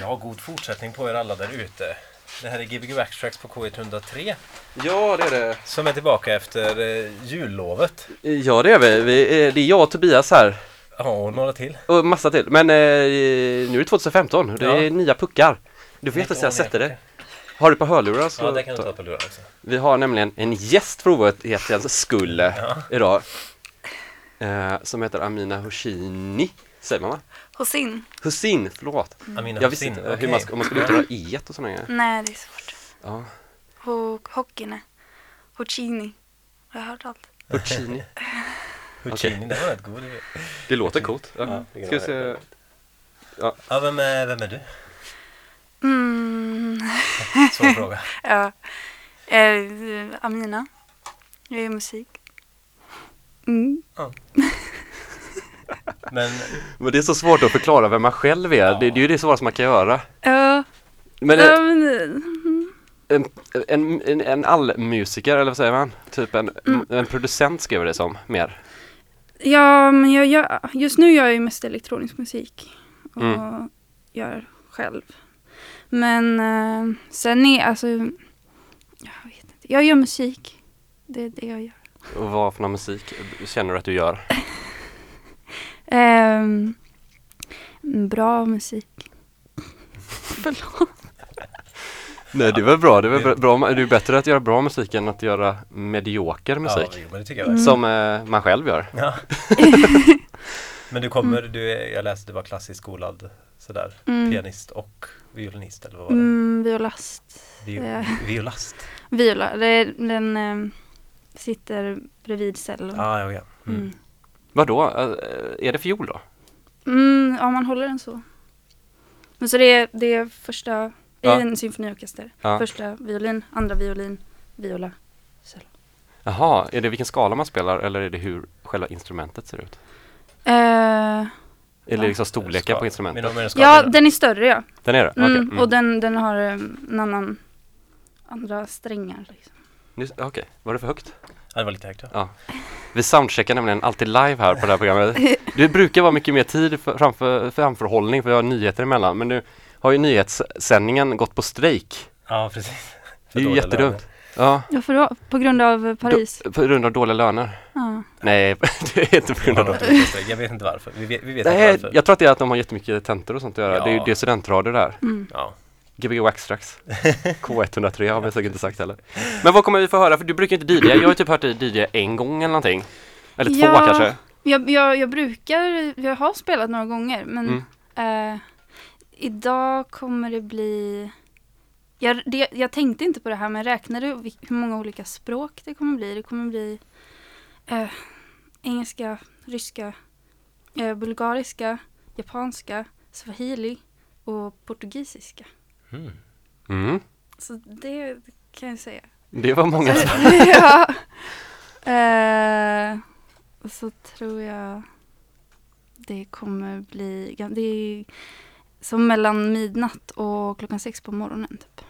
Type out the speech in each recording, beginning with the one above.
Ja, god fortsättning på er alla där ute. Det här är Gbg Backtracks på K103 Ja, det är det. som är tillbaka efter eh, jullovet. Ja, det är vi. vi är, det är jag och Tobias här. Ja, och några till. Och massa till. Men eh, nu är det 2015. Det är Ja. nya puckar. Du får jättesäga sätta dig. Har du på hörlurar så Ja, det kan du ta- ta på lurar också. Vi har nämligen en gäst för ovanlighetens skull Ja. idag. Eh, som heter Amina Hoshini. Säger man va? Hossin. Hussin, förlåt. Amina Jag visste inte hur man, ska, om man skulle uttala i och sådana grejer. Nej, det är svårt. Ja. Ho Hockine. Hoccini. Jag har hört allt. Hoshini. Huccini, det var rätt god. Det låter coolt. Ja. Ja, Ska vi se. vara Ja, vem är, vem är du? Mm. Svår fråga. Ja. Eh, Amina. Jag gör musik. Mm. Men Men det är så svårt att förklara vem man själv är. Ja. Det, det är ju det svåraste man kan göra. Ja. Men ja, en, men, en, en, en, en allmusiker, eller vad säger man? Typ en, Mm. en producent skriver det som, mer. ja, men jag, gör just nu gör jag ju mest elektronisk musik. Och Mm. gör själv. Men eh, sen är alltså, jag vet inte. Jag gör musik. Det är det jag gör. Och vad för någon musik känner du att du gör? Ehm, bra musik. Förlåt. Nej det väl bra, det det- bra, det är bättre att göra bra musik än att göra medioker ja, musik. jo, men det tycker jag Mm. Som eh, man själv gör. Ja. Men du kommer, du är, jag läste du var klassiskt skolad sådär. Mm. Pianist och violinist eller vad var det? Mm, violast. Vi, eh. violast. Viola, det den eh, sitter bredvid cellon. Ah, ja, ja. Mm. Vadå? Eh, är det fiol då? Mm, ja, man håller den så. Men så det är, det är första, Ja. i en symfoniorkester. Ja. Första violin, andra violin, viola, cellon. Jaha, är det vilken skala man spelar eller är det hur själva instrumentet ser ut? Eh, Eller Ja. liksom storlekar på Men, instrumentet? men ja, den är större ja. Den är det? Mm, Okej. Mm. Och den, den har eh, en annan, andra strängar. Liksom. Okej, var det för högt? Ja, det var lite högt. Ja. Ja. Vi soundcheckar nämligen alltid live här på det här programmet. Det brukar vara mycket mer tid för, framför, framförhållning för vi har nyheter emellan men nu har ju nyhetssändningen gått på strejk. ja, precis. Det är ju dåliga jättedumt. löner. Ja, Ja, för då, på grund av Paris. på grund av dåliga löner. Ja. Nej, det är inte på grund av tog strejk. Jag vet inte varför. Vi vet, vi vet Nej, inte varför. jag tror att det är att de har jättemycket tentor och sånt att göra. Ja. Det är ju det är studentradio där. Mm. Ja. Gbg Waxtrax. K103 har vi säkert inte sagt heller. Men vad kommer vi få höra? För du brukar inte DJa. Jag har typ hört dig DJa en gång eller någonting. Eller två Ja. kanske. Jag, jag, jag brukar, jag har spelat några gånger men Mm. eh, idag kommer det bli jag, det, jag tänkte inte på det här men räknade hur många olika språk det kommer bli. Det kommer bli eh, engelska, ryska, eh, bulgariska, japanska, swahili och portugisiska. Mm. Mm. Så det kan jag säga. Det var många. ja. Eh, och så tror jag det kommer bli, ja, det är som mellan midnatt och klockan sex på morgonen typ.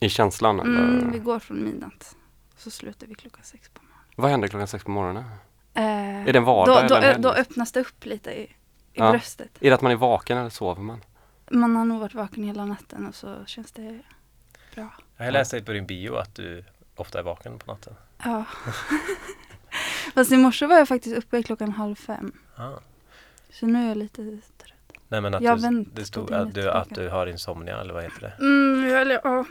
I känslan eller? Mm, vi går från midnatt. Så slutar vi klockan sex på morgonen. Vad händer klockan sex på morgonen? Eh, Är det en vardag då, då, då öppnas det upp lite i, i Ja. bröstet. Är det att man är vaken eller sover man? Man har nog varit vaken hela natten och så känns det bra. Jag läste på din bio att du ofta är vaken på natten. Ja. Fast i morse var jag faktiskt uppe klockan halv fem. Ah. Så nu är jag lite trött. Nej men att Jag du, det stod att du, att du har insomnia eller vad heter det? Mm, jag, ja,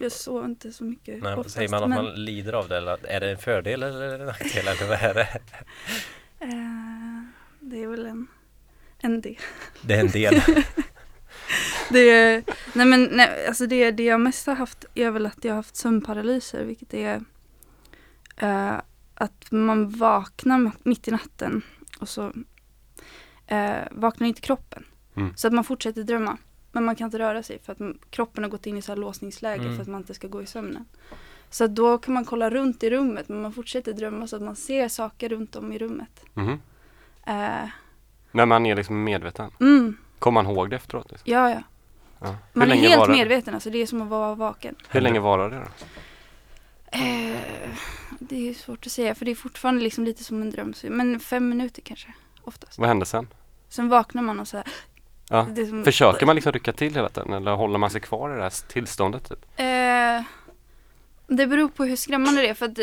jag sov inte så mycket Nej, oftast, säger man att men, man lider av det eller är det en fördel eller en nackdel eller vad är det? eh, det är väl en, en del. Det är en del. Det, nej men nej, alltså det, det jag mest har haft är väl att jag har haft sömnparalyser vilket är eh, att man vaknar mitt i natten och så eh, vaknar inte kroppen. Mm. Så att man fortsätter drömma. Men man kan inte röra sig för att kroppen har gått in i så här låsningsläge Mm. för att man inte ska gå i sömnen. Så då kan man kolla runt i rummet men man fortsätter drömma så att man ser saker runt om i rummet. Mhm. Eh, Men man är liksom medveten. mm, Kommer man ihåg det efteråt? Liksom? ja, ja. Ja. Man är helt medveten, alltså det är som att vara vaken. Hur länge varar det då? Eh, det är svårt att säga för det är fortfarande liksom lite som en dröm. Men fem minuter kanske, oftast. Vad hände sen? Sen vaknar man och så här, Ja. Som- Försöker man liksom rycka till hela tiden eller håller man sig kvar i det här tillståndet? Typ? Eh, det beror på hur skrämmande det är. För att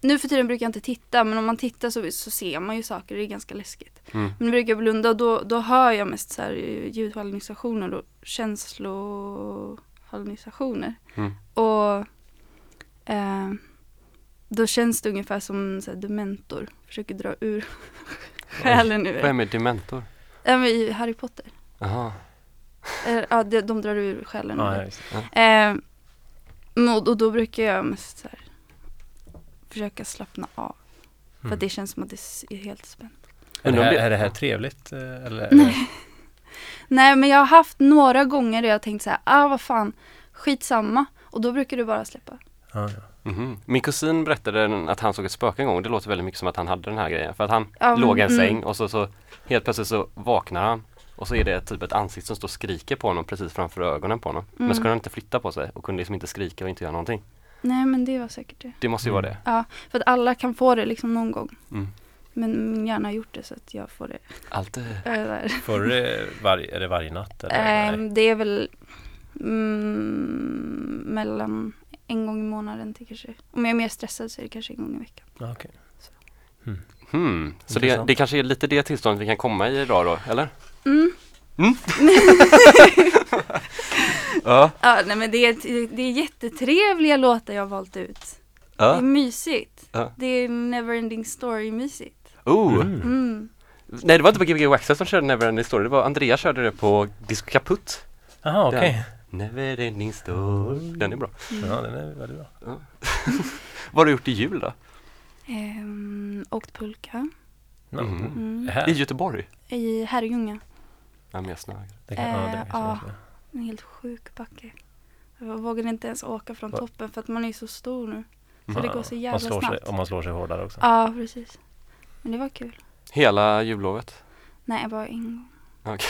nu för tiden brukar jag inte titta, men om man tittar så, så ser man ju saker. Det är ganska läskigt. Mm. Men brukar jag blunda och då, då hör jag mest så här ljudhallucinationer och känslohallucinationer. Mm. Och eh, då känns det ungefär som så här, dementor försöker dra ur själen ur Vad är dementor? Ja, men i Harry Potter. Jaha. Eh, ja, de, de drar ur själen ur Ja, en. ja. Eh, och, och då brukar jag mest så här, försöka slappna av. För Mm. att det känns som att det är helt spänt. Är, det här, är det här trevligt? eh, Eller? Nej. Nej men jag har haft några gånger där jag har tänkt så här, ah vad fan, skitsamma. Och då brukar det bara släppa. Ja, ja. Mhm. Min kusin berättade att han såg ett spöke en gång. Det låter väldigt mycket som att han hade den här grejen. För att han Ja, låg i en mm. säng och så, så helt plötsligt så vaknar han och så är det typ ett ansikte som står och skriker på honom precis framför ögonen på honom. Men så Mm. kunde han inte flytta på sig och kunde liksom inte skrika och inte göra någonting. Nej men det var säkert det. Det måste ju vara det. Ja, för att alla kan få det liksom någon gång. Mm. Men min hjärna har gjort det så att jag får det. Alltid. Får du det varje, är det varje natt? Eller? Ehm, det är väl mm, mellan en gång i månaden till kanske. Om jag är mer stressad så är det kanske en gång i veckan. Ja, okej. Hmm. Så det, det kanske är lite det tillståndet vi kan komma i idag då, eller? Mm. Ja. Ja, nej men det är, det är jättetrevliga låtar jag har valt ut. Det är ja. mysigt. Ja. Det är Neverending Story mysigt. Oh. Mm. Mm. Nej det var inte på Gbg Waxxed som körde Neverending Story, det var Andreas körde det på Disco Kaputt. Jaha, okej. Neverending Story. Den är bra. Ja, den är väldigt bra. Vad har du gjort i jul då? Ehm, åkt pulka. Mhm. mm. Här. I Göteborg? i Herrljunga. Det kan, ja, det Eh, kanske ja. En helt sjuk backe. Jag vågade inte ens åka från Va? toppen för att man är så stor nu. Så Mm. det går så man jävla sig, snabbt. Om man slår sig hårdare också. Ja, precis. Men det var kul. Hela jullovet? Nej, bara en gång. Okej.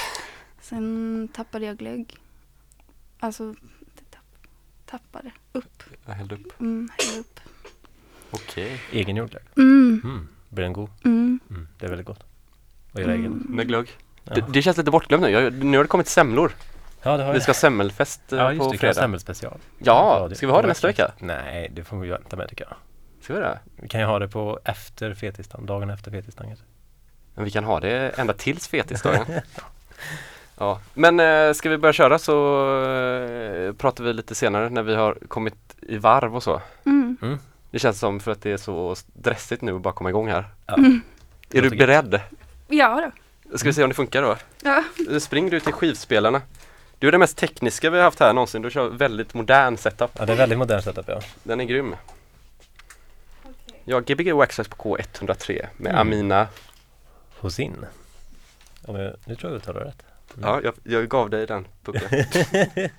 Sen tappade jag glögg. Alltså, det tapp, tappade. Upp. Jag hällde upp. Mm, hällde upp. Okej. Egengjord glögg. Mm, Mm. Blir den god? mm. Mm. Det är väldigt gott. Och göra egen. Mm. Med glögg. Ja. Det, det känns lite bortglömt nu. Jag, nu har det kommit semlor. ja, det har Vi ska ha semmelfest Ja, just på det. Fredag. Semmelspecial. Ja, ska vi ha det nästa vecka? Nej, det får vi vänta med tycker jag. Ska vi det? Vi kan ju ha det på efter fetisdagen, dagen efter fetisdagen kanske. Men vi kan ha det ända tills fetisdagen. ja. Men eh, ska vi börja köra så eh, pratar vi lite senare när vi har kommit i varv och så. Mm. Mm. Det känns som för att det är så stressigt nu att bara komma igång här. Ja. Mm. Är du beredd? Ja då. Ska vi se om det funkar då? Ja. Spring du till skivspelarna. Du är det mest tekniska vi har haft här någonsin. Du kör väldigt modern setup. Ja, det är väldigt modern setup ja. Den är grym. Jag har Gbg Waxxax på K103 med Mm. Amina. Hosin. Om jag, nu tror jag du tar det rätt. Mm. Ja, jag, jag gav dig den pucken.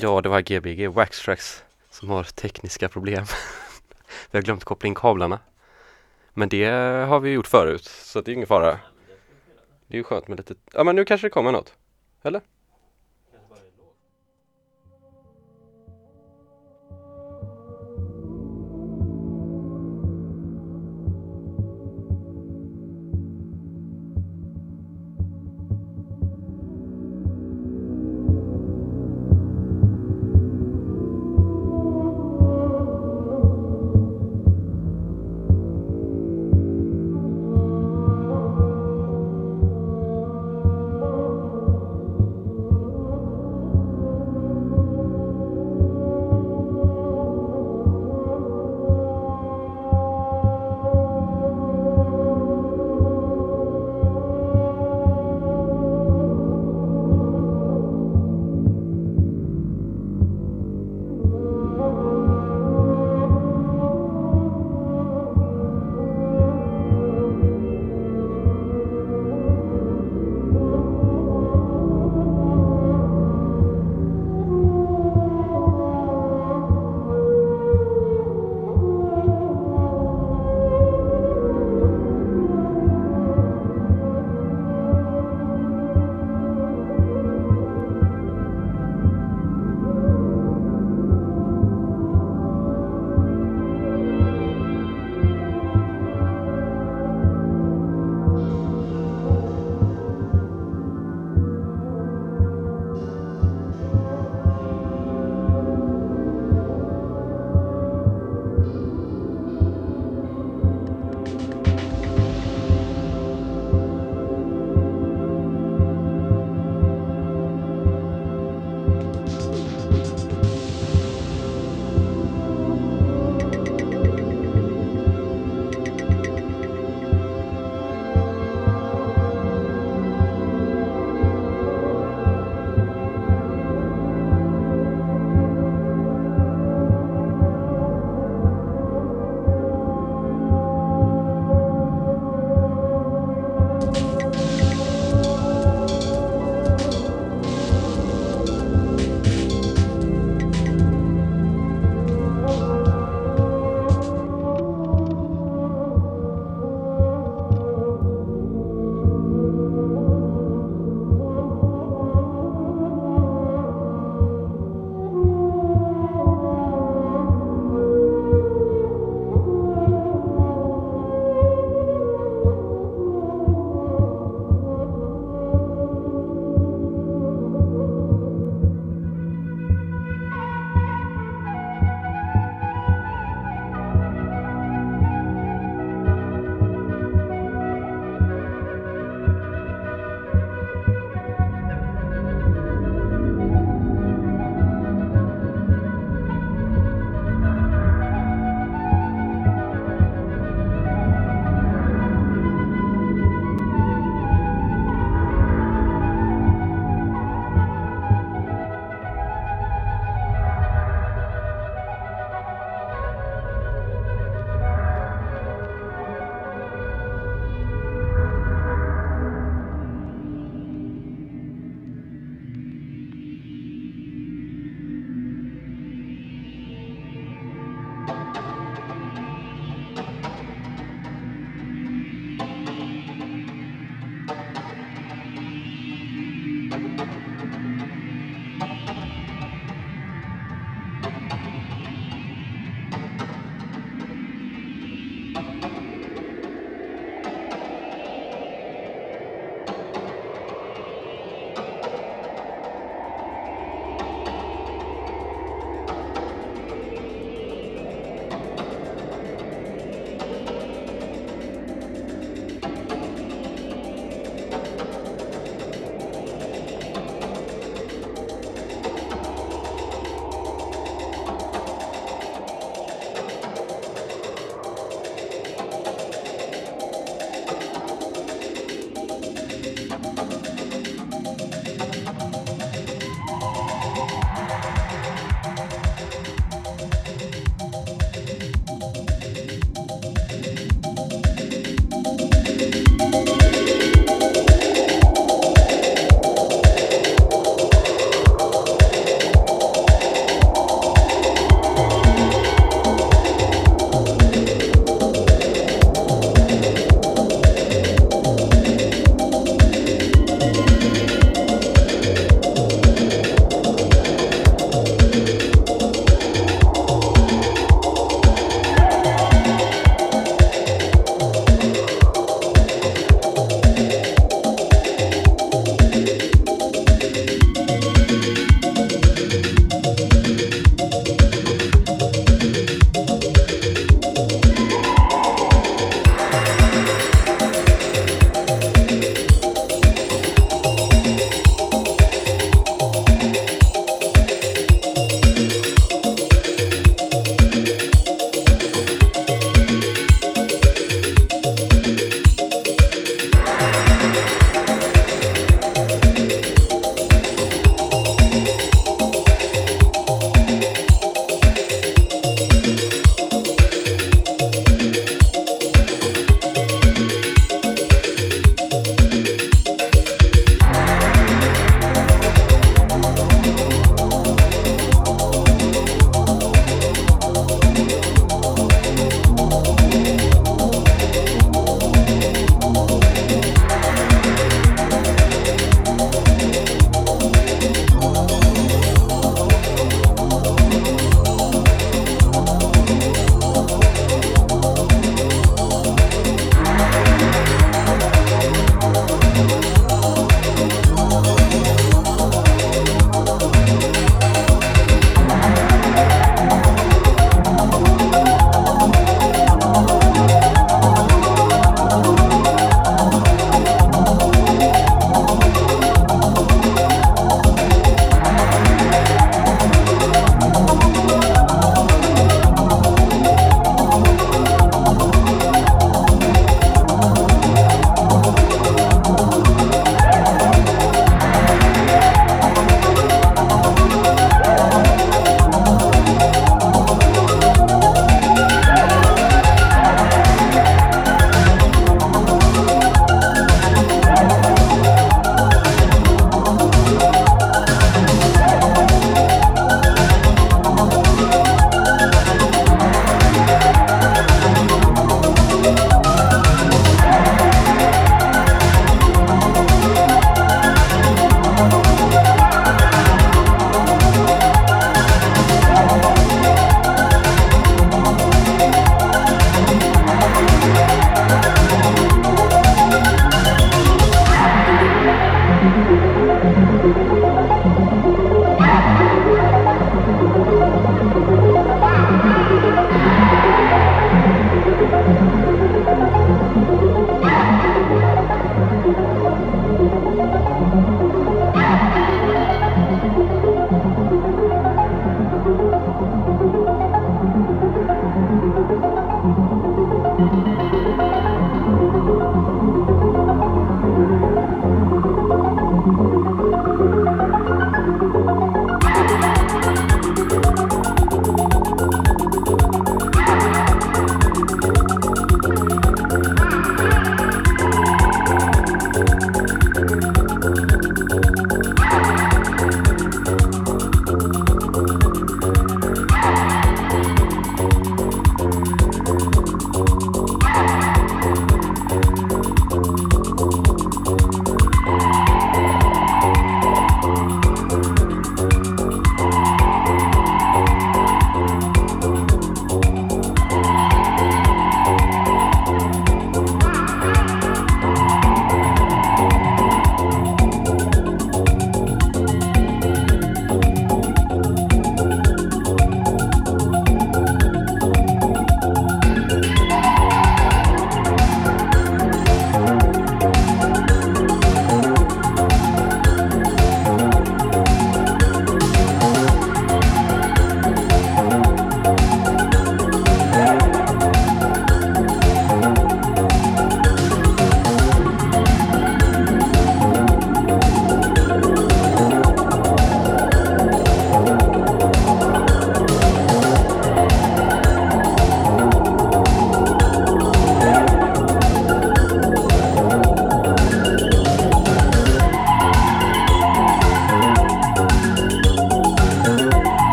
Ja, det var Gbg Waxtrax som har tekniska problem. vi har glömt koppla in kablarna. Men det har vi gjort förut, så det är ingen fara. Det är ju skönt med lite... Ja, men nu kanske det kommer något. Eller?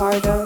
Ricardo.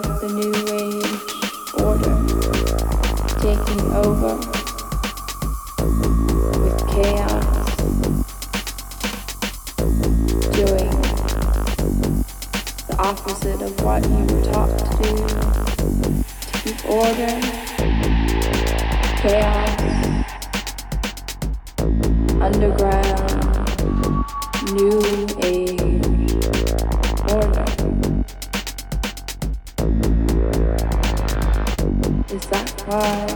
why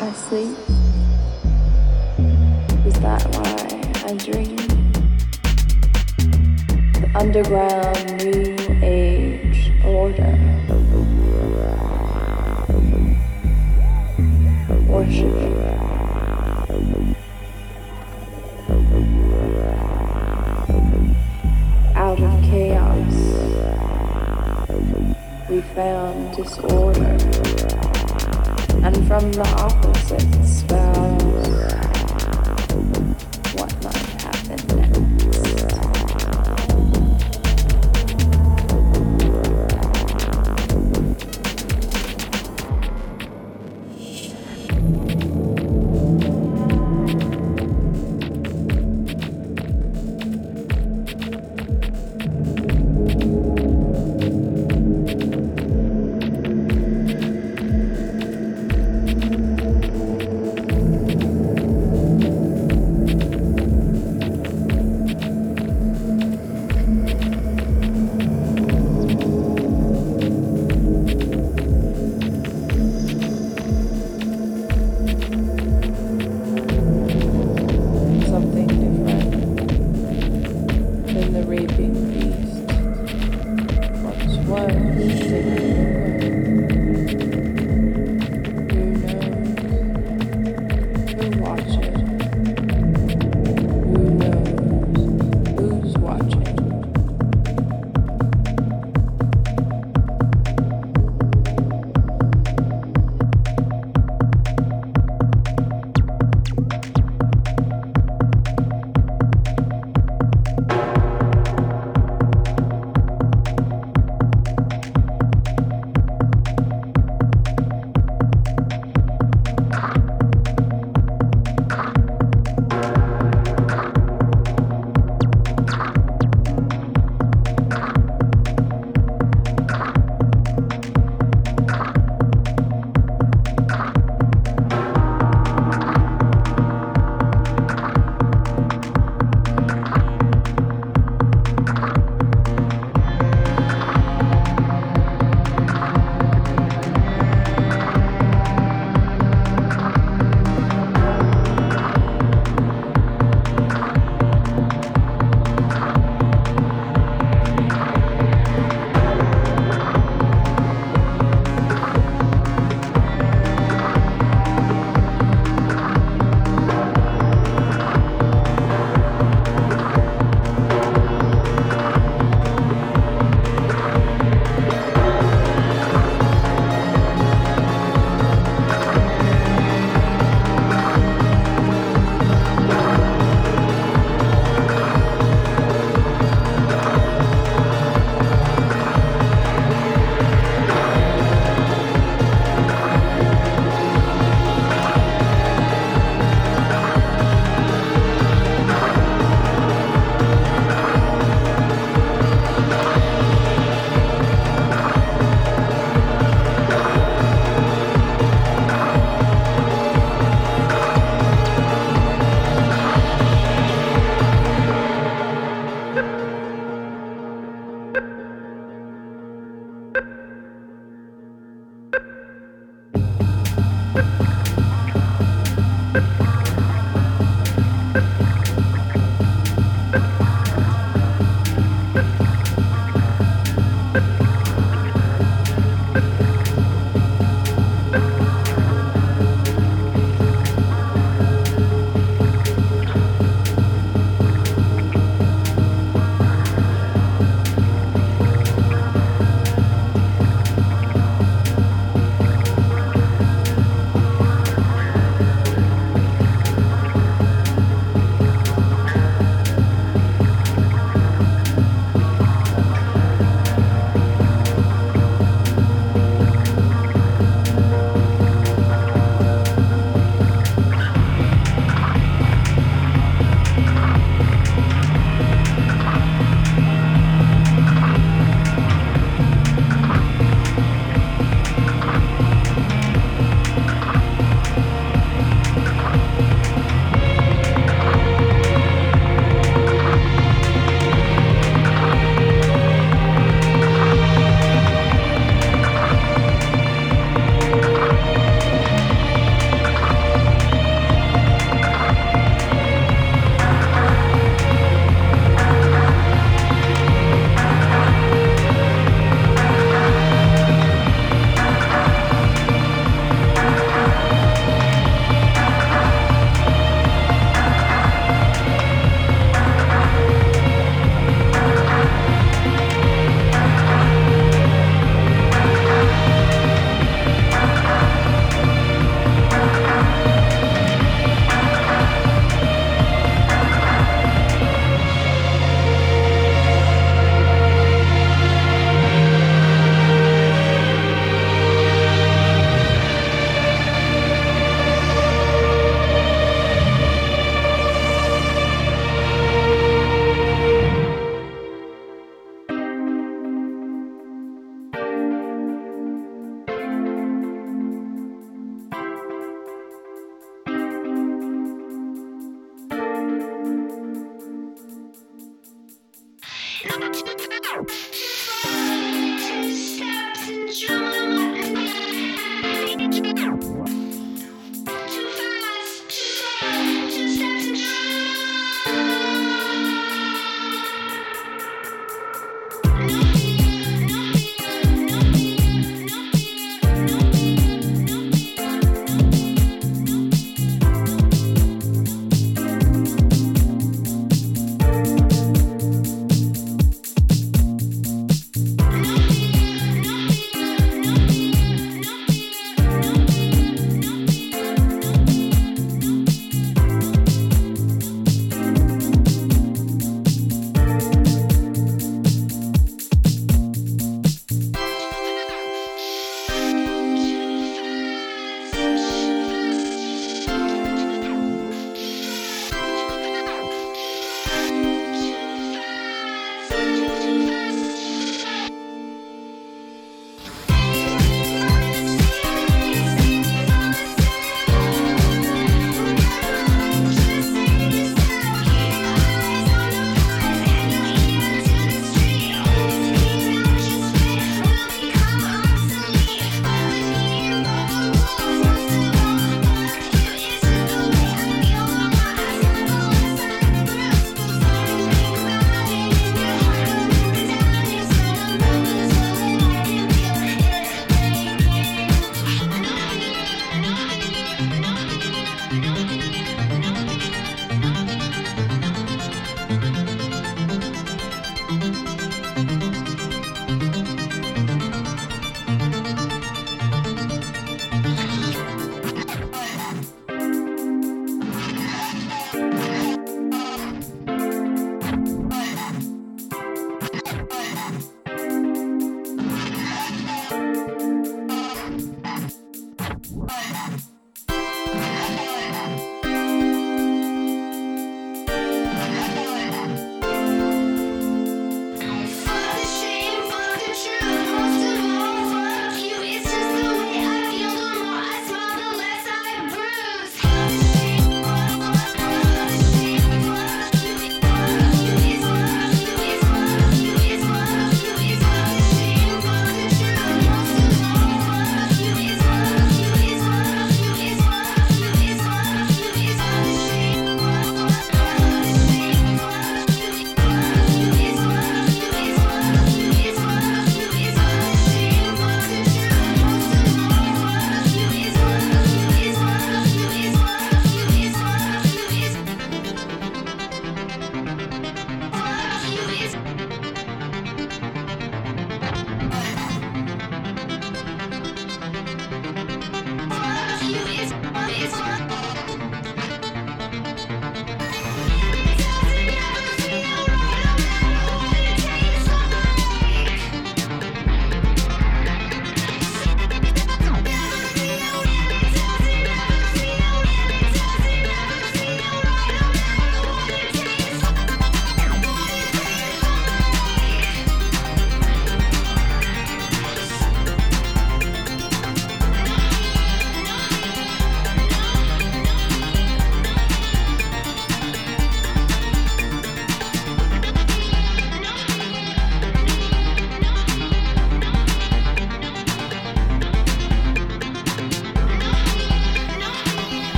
I sleep? Is that why I dream? The underground love.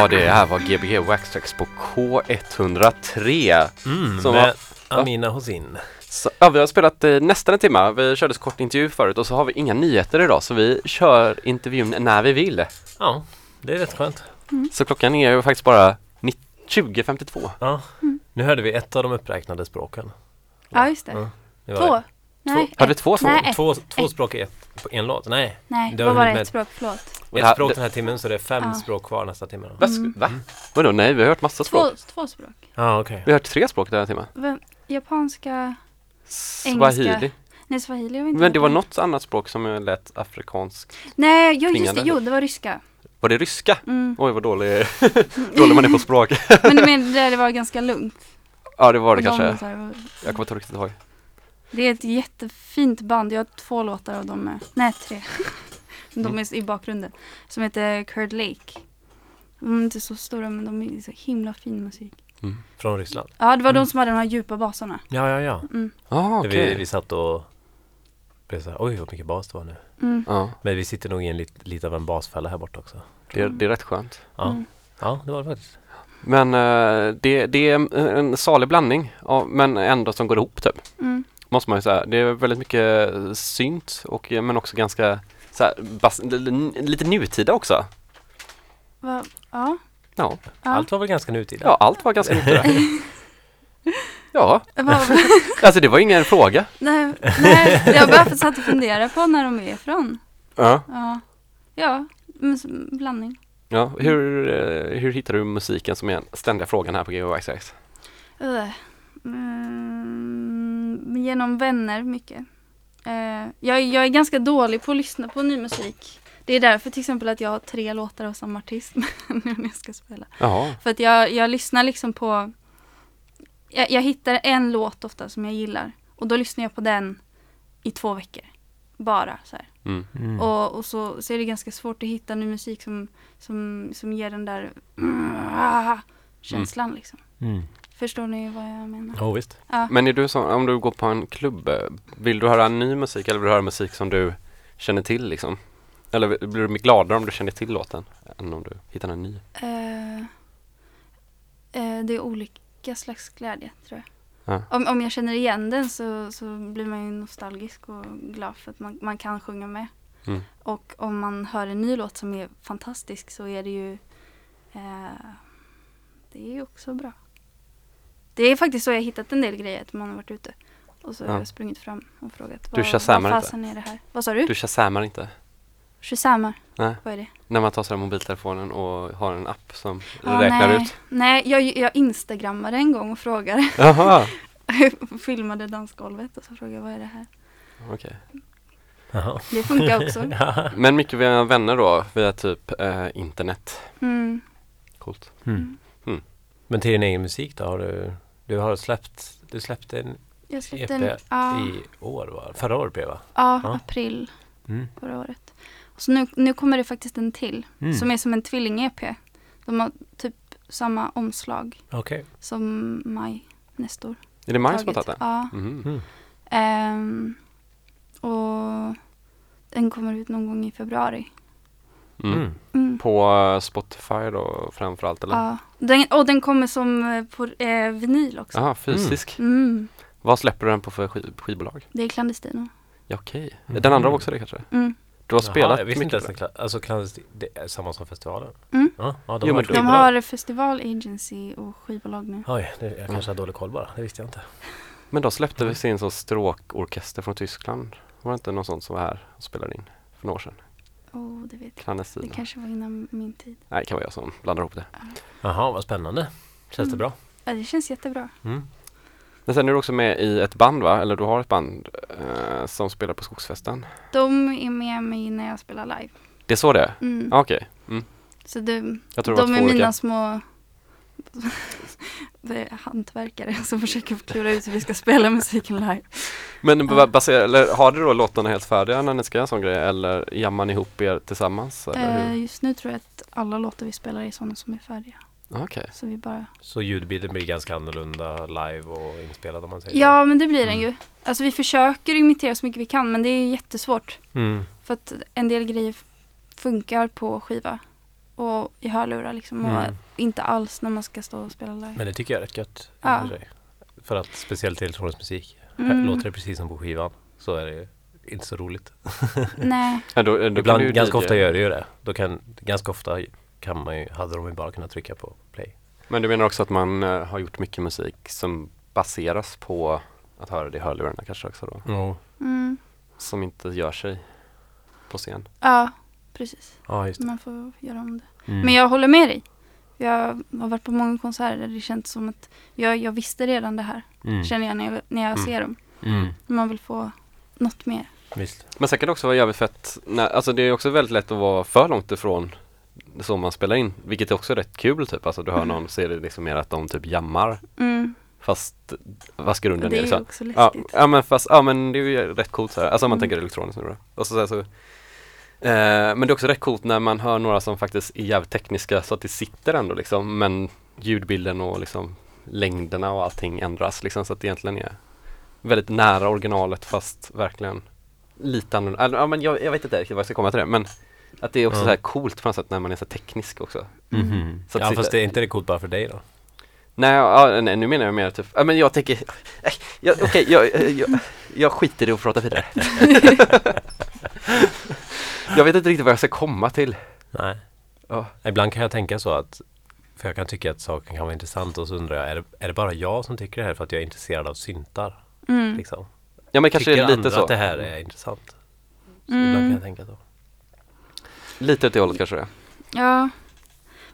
Ja, det här var Gbg Waxtrax på K103. Mm, Som med var- Amina Hosin. Så, ja, vi har spelat eh, nästan en timme. Vi körde så kort intervju förut och så har vi inga nyheter idag så vi kör intervjun när vi vill. Ja, det är rätt skönt. Så klockan är ju faktiskt bara 19 20.52. Ja. Nu hörde vi ett av de uppräknade språken. Ja, just det. Ja, det var Två? det. Nej, Hade vi ett. två språk? Ett. Två, två språk i ett, på en låt? Nej, Nej, Det var bara ett språk, förlåt. Och ett här- språk det- den här timmen så det är fem Ja. språk kvar nästa timme då. Va? Mm. Va? Vadå? Nej, vi har hört massa Två, språk. två språk. Ja, okej. Vi har hört tre språk den här timmen. Vem- Japanska, Swahili. nej swahili har vi inte Men det var något annat språk som lät afrikanskt. Nej, jo, just det, jo, det var ryska. Var det ryska? Mm. Oj vad dålig, dålig man är på språk. Men du menar det, var ganska lugnt? ja det var det kanske. här- Jag kommer inte riktigt ihåg. Det är ett jättefint band. Jag har två låtar av dem. med- Nej, tre. De är i bakgrunden. Som heter Curd Lake. De är inte så stora men de är så himla fin musik. Från Ryssland. Ja, det var Mm. de som hade de här djupa basarna. Ja, ja, ja. Mm. Ja okej. Vi, vi satt och blev så här, oj vad mycket bas det var nu. Mm. Ja, Men vi sitter nog i en lit, lite av en basfälla här borta också. det, är- det är rätt skönt. Ja, Mm. ja det var det faktiskt. Men eh, det, det är en, en salig blandning, av, men ändå som går ihop typ. Mm. Måste man ju säga. Det är väldigt mycket synt och, men också ganska så här, bas, lite nutida också. Va? Ja. Ja, ja. Allt var väl ganska nutida? ja allt var ganska nutida. Ja, alltså det var ingen fråga. nej, nej, jag bara satt och funderade på när de är ifrån. Ja. Ja, ja blandning. Ja, hur, eh, hur hittar du musiken som är den ständiga frågan här på GeoXX? Mm, genom vänner mycket. Eh, jag, jag är ganska dålig på att lyssna på ny musik. Det är därför till exempel att jag har tre låtar av samma artist nu när jag ska spela. Jaha, För att jag, jag lyssnar liksom på jag, jag hittar en låt ofta som jag gillar och då lyssnar jag på den i två veckor. Bara så här. mm. Mm. Och, och så, så är det ganska svårt att hitta ny musik som, som, som ger den där mm, ah, känslan liksom. Förstår ni vad jag menar? Oh, visst. Ja. Men är du så, om du går på en klubb, vill du höra ny musik eller vill du höra musik som du känner till liksom? Eller blir du gladare om du känner till låten än om du hittar en ny? Eh, eh, det är olika slags glädje tror jag. Ja. Om, om jag känner igen den så, så blir man ju nostalgisk och glad för att man, man kan sjunga med. Mm. Och om man hör en ny låt som är fantastisk så är det ju eh, Det är ju också bra. Det är faktiskt så jag har hittat en del grejer att man har varit ute. Och så har Ja. jag sprungit fram och frågat Du vad, vad inte? fasen är det här? Vad sa du? Du shazammar inte? Shazamar? Nej. Vad är det? När man tar sig mobiltelefonen och har en app som Ja, räknar nej. ut? Nej, jag, jag instagrammade en gång och frågade. Jaha, filmade dansgolvet och så frågade jag vad är det här? okej. Jaha. Det funkar också. Ja. Men mycket via vänner då, via typ eh, internet? Mm. Coolt. Mm. Men till din egen musik då? Har du, du har släppt, du släppte en Jag släppte EP en, ja, i år va? Förra året blev det, va? ja, Ja. april Mm. förra året. Och så nu, nu kommer det faktiskt en till Mm. som är som en tvilling-EP. De har typ samma omslag Okej. som Maj Nestor. Är det Maj som har tagit. den? Ja. Mhm. Mm. Ehm, och den kommer ut någon gång i februari. Mm. Mm. Mm. På eh, Spotify då framförallt eller? Ja. Den, och den kommer som eh, på eh, vinyl också. Jaha, fysisk. Mm. Vad släpper du den på för skiv skivbolag? Det är Clandestino. Ja, okej. Mhm. Den andra var också det kanske? Mm. Du har Jaha, spelat jag visste inte mycket kla- Alltså det är samma som festivalen? Mm. Ja, ja de Jo, har De har festival agency och skivbolag nu. Oj, det, jag kanske har dålig koll bara. Det visste jag inte. Men då släppte Mm. vi sin så stråkorkester från Tyskland. Var det inte någon sån som var här och spelade in för några år sedan? Oh, det vet jag. Det kanske var innan min tid. Nej, det kan vara jag som blandar ihop det. Jaha, vad spännande. Känns det Mm. bra? Ja, det känns jättebra. Mm. Men sen är du också med i ett band va? Eller du har ett band eh, som spelar på Skogsfesten. De är med mig när jag spelar live. Det är så det är? Mm. Ja, Okej. Mm. Så det, Jag tror det var de är olika. mina små det är hantverkare som försöker klura ut hur vi ska spela musiken live. Men Ja. ba- baserar, eller har du då låtarna helt färdiga när ni ska göra en sån grej? Eller jammar ni ihop er tillsammans? Eller Eh, hur? just nu tror jag att alla låtar vi spelar är sådana som är färdiga. Okej. Så vi bara Så ljudbilden blir ganska annorlunda live och inspelad om man säger Ja, men det blir den Mm. ju. Alltså vi försöker imitera så mycket vi kan men det är jättesvårt. Mm. För att en del grejer funkar på skiva och i hörlurar liksom. Och Mm. inte alls när man ska stå och spela live. Men det tycker jag är rätt gött. Ja. för att speciellt till elektronisk musik. Mm. Låter det precis som på skivan så är det inte så roligt. Nej, Ja, då, då Ibland, ganska DJ. ofta gör det ju det. Då kan, ganska ofta kan man ju, hade de ju bara kunnat trycka på play. Men du menar också att man eh, har gjort mycket musik som baseras på att höra det i hörlurarna kanske också då? Ja, mm. Som inte gör sig på scen. ja precis. ja just det. Man får göra om det. Mm. Men jag håller med dig. Jag har varit på många konserter där det känns som att jag, jag visste redan det här. mm. Känner jag när jag, när jag Mm. ser dem. Mm. Man vill få något mer. Visst. Men sen kan det också vara jävligt fett, när, alltså det är också väldigt lätt att vara för långt ifrån så man spelar in, vilket är också rätt kul typ, alltså du hör Mm. någon så är det liksom mer att de typ jammar Mm. fast fast grunden Det är är ju så. också Ja, läskigt. ja men fast, ja men det är ju rätt coolt så här. alltså om man Mm. tänker elektroniskt nu då. Och så, så, här så eh, Men det är också rätt coolt när man hör några som faktiskt är jävligt tekniska så att det sitter ändå liksom men ljudbilden och liksom längderna och allting ändras liksom så att det egentligen är väldigt nära originalet fast verkligen lite annorlunda. Ja men jag, jag vet inte riktigt vad jag ska komma till det men att det är också Ja. så här coolt på något sätt när man är så teknisk också. Mm. Så att ja sitta- fast det är inte det coolt bara för dig då? Nej, ja, nej, nu menar jag mer typ, ja men jag tänker, äh, jag, okej, jag, jag, jag, jag skiter i att prata vidare. jag vet inte riktigt vad jag ska komma till. Nej. Ja. Ibland kan jag tänka så att för jag kan tycka att saken kan vara intressant och så undrar jag, är det, är det bara jag som tycker det här för att jag är intresserad av syntar? Mm. Liksom? Ja men kanske tycker är lite andra så. att det här är intressant? Så ibland kan Mm. jag tänka så. Lite åt det hållet kanske det. Ja.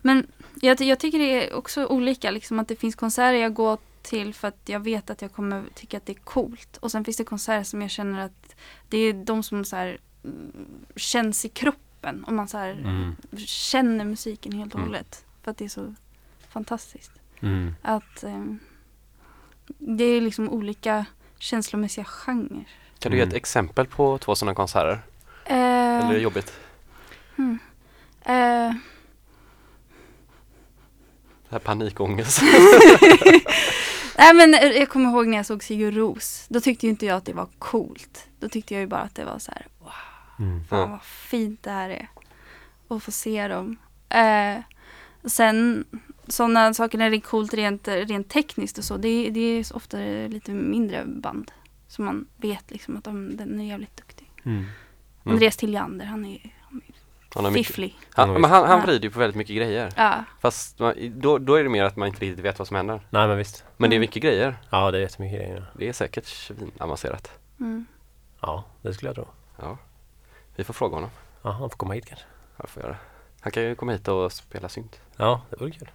Men jag, jag tycker det är också olika. Liksom, att det finns konserter jag går till för att jag vet att jag kommer tycka att det är coolt. Och sen finns det konserter som jag känner att det är de som så här, mm, känns i kroppen. Och man så här, Mm. känner musiken helt och Mm. hållet. För att det är så fantastiskt. Mm. Att ehm, det är liksom olika känslomässiga genrer. Kan du ge ett Mm. exempel på två sådana konserter? Eh, Eller är det jobbigt? hmm. Eh, Det här panikångest. Nej men eh, jag kommer ihåg när jag såg Sigur Ros. Då tyckte ju inte jag att det var coolt. Då tyckte jag ju bara att det var så här, Mm. fan Ja. vad fint det här är. Och få se dem. Eh, sen sådana saker när det är coolt rent, rent tekniskt och så. Det, det är ofta lite mindre band. Så man vet liksom att de, den är jävligt duktig. Mm. Mm. Andreas Tilliander, han är, han Han, är mycket, fifflig. han, men han, han vrider ju på väldigt mycket grejer. Ja. Fast man, då, då är det mer att man inte riktigt vet vad som händer. Nej men visst. Men det är Mm. mycket grejer. Ja det är jättemycket grejer. Det är säkert svinavancerat. Mm. Ja det skulle jag tro. Ja. Vi får fråga honom. Ja han får komma hit kanske. Jag får göra. Han kan ju komma hit och spela synt. Ja det vore kul.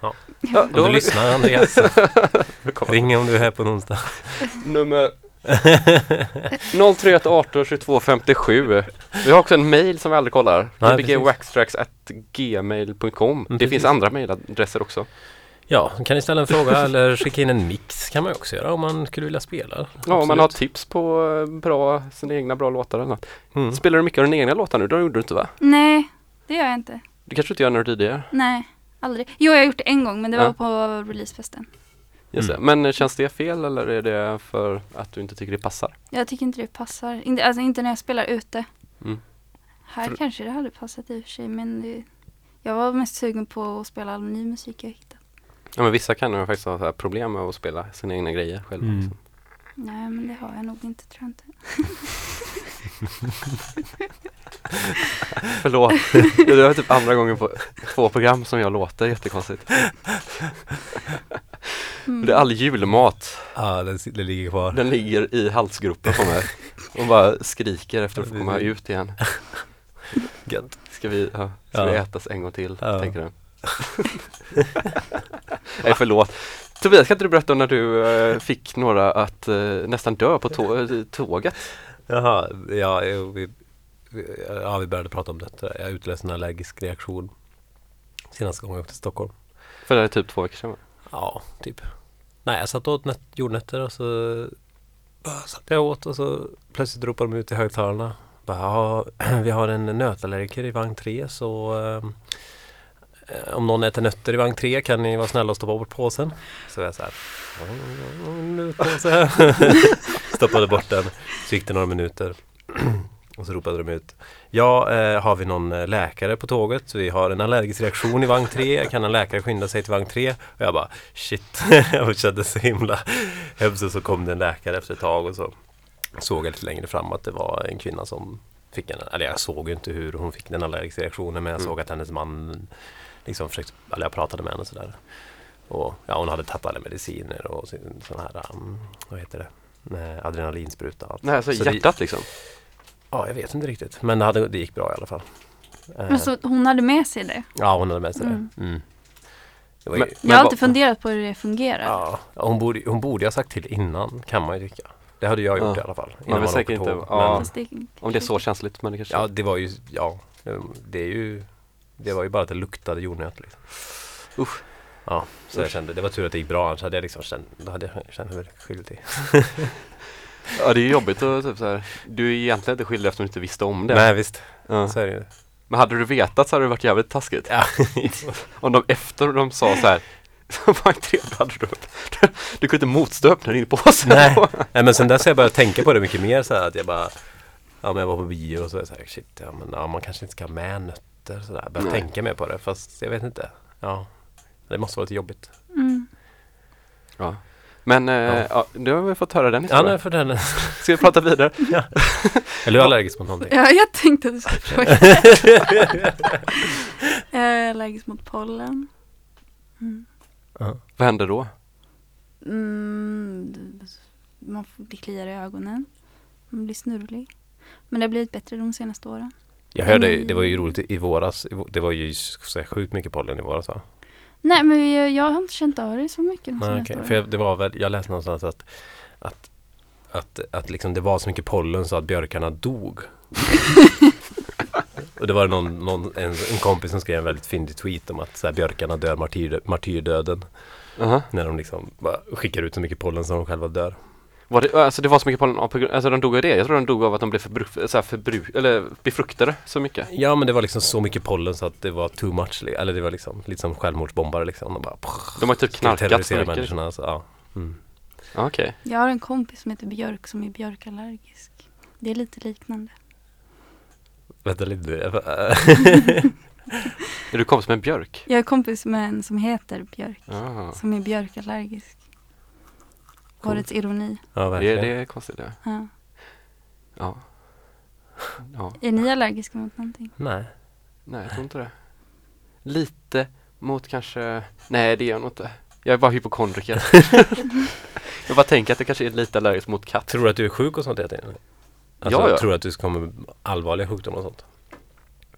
Ja, Om du lyssnar Andreas, ring om du är här på en onsdag. Nummer 031 18 22 57. Vi har också en mail som vi aldrig kollar. Gbgwaxtrax.gmail.com Mm, Det precis. finns andra mailadresser också. Ja, kan ni ställa en fråga eller skicka in en mix kan man också göra om man skulle vilja spela. Ja, om man har tips på eh, bra, sina egna bra låtar eller något. Mm. Spelar du mycket av dina egna låtar nu? Det gjorde du inte va? Nej, det gör jag inte. Det kanske du inte gör du tidigare? Nej, aldrig. Jo, jag har gjort det en gång men det var Ja. på releasefesten. Just Mm. det. Men eh, känns det fel eller är det för att du inte tycker det passar? Jag tycker inte det passar. Inte, alltså inte när jag spelar ute. Mm. Här För- kanske det hade passat i och för sig men det, jag var mest sugen på att spela all ny musik jag hittade. Ja men vissa kan ju faktiskt ha så här problem med att spela sina egna grejer själva. Mm. liksom. Nej men det har jag nog inte tror jag inte. Förlåt. det var typ andra gången på två program som jag låter jättekonstigt. Mm. Det är all julmat. Ja, den, det ligger kvar. Den ligger i halsgropen på mig och bara skriker efter att få komma ut igen. Ska vi, ja, ska vi Ja. ätas en gång till, Ja. tänker du? Nej förlåt. Tobias, kan inte du berätta om när du eh, fick några att eh, nästan dö på tå- tåget? Jaha, ja, vi, ja, vi började prata om detta. Jag utlöste en allergisk reaktion senaste gången jag åkte till Stockholm. För det är typ två veckor sedan va? Ja, typ. Nej, jag satt och åt nöt, jordnötter och så bara satt jag åt och så plötsligt ropade de ut i högtalarna. Bara, ja, vi har en nötallergiker i vagn 3 så eh, om någon äter nötter i vagn 3 kan ni vara snälla och stoppa bort påsen. Så jag så här, "Ja, en påse här." Stoppade bort den. Så gick det några minuter. Och så ropade de ut Ja, eh, har vi någon eh, läkare på tåget? Vi har en allergisk reaktion i vagn 3. Kan en läkare skynda sig till vagn 3? Och jag bara shit, jag kände så himla hemskt. Så kom det en läkare efter ett tag och så såg jag lite längre fram att det var en kvinna som fick en, eller jag såg inte hur hon fick den allergiska reaktionen men jag Mm. såg att hennes man liksom försökte, eller jag pratade med henne sådär. Och ja, hon hade tagit alla mediciner och sån här, um, vad heter det, Eh, adrenalinspruta. allt. Nej, alltså Så det- hjärtat liksom. Ja, jag vet inte riktigt. Men det, hade, det gick bra i alla fall. Eh, Men så hon hade med sig det. Ja, hon hade med sig Mm. det. Mm. det var ju, Men- Jag har alltid funderat på hur det fungerar. ja, hon, borde, hon borde ha sagt till innan, kan man ju tycka. Det hade jag gjort Ja. i alla fall. Man innan åker säkert inte- tåg. ja. Men, det, Om det är så känsligt, men det kanske... ja, det var ju, ja, det är ju, det var ju bara att det luktade jordnöt. Liksom. Usch. Ja, så jag kände, det var tur att det gick bra, annars hade jag liksom känt, då hade jag känt mig skyldig. Ja, det är ju jobbigt att typ så här. Du är egentligen inte skyldig eftersom du inte visste om det. Nej, visst, Ja. så är det ju. Men hade du vetat så hade det varit jävligt taskigt. Ja. Om de efter de sa så här inte det hade du, du kunde inte motstå att öppna din påse. Nej. Nej men sen dess har jag börjat tänka på det mycket mer så här att jag bara Ja men jag var på bio och så så här, shit ja men ja, man kanske inte ska ha med nötter sådär. Börjat Nej. tänka mer på det fast jag vet inte. Ja. Det måste vara lite jobbigt. mm. Ja. Men eh, Ja. ja. nu har vi fått höra den Ja historien. nej för den Ska vi prata vidare? Eller är du allergisk mot någonting? Ja, jag tänkte att du skulle fråga. jag är allergisk mot pollen. Mm. Vad händer då? Mm, man får, det kliar i ögonen. Man blir snurrig. Men det har blivit bättre de senaste åren. Jag hörde, det var ju roligt i våras. Det var ju så sjukt mycket pollen i våras va? Nej, men jag, har inte känt av det så mycket Nej, åren. För jag, det var väl, jag läste någonstans att att, att, att liksom det var så mycket pollen så att björkarna dog. Och det var någon, någon, en, en kompis som skrev en väldigt fyndig tweet om att så här, björkarna dör martyr, martyrdöden. Aha. När de liksom bara skickar ut så mycket pollen som de själva dör. Var det, alltså det var så mycket pollen av alltså de dog av det? Jag tror de dog av att de blev förbru, så här förbru, eller befruktade så mycket. Ja men det var liksom så mycket pollen så att det var too much. Eller det var liksom lite som självmordsbombare liksom. De bara De har typ knarkat så mycket. Så, ja. mm. Okej. Jag har en kompis som heter Björk som är björkallergisk. Det är lite liknande. Vänta lite. Är du kompis med en björk? Jag är kompis med en som heter Björk. Ah. Som är björkallergisk. Coolt. Årets ironi. ja Det, verkligen. det är konstigt det. Ja. Ja. Ja. Är ni allergiska mot någonting? Nej. Nej, jag tror inte det. Lite mot kanske, nej det är jag nog inte. Jag är bara hypokondriker. jag bara tänker att jag kanske är lite allergisk mot katt. Tror du att du är sjuk och sånt hela tiden? Alltså, Ja, ja. Tror du att du kommer allvarliga sjukdomar och sånt?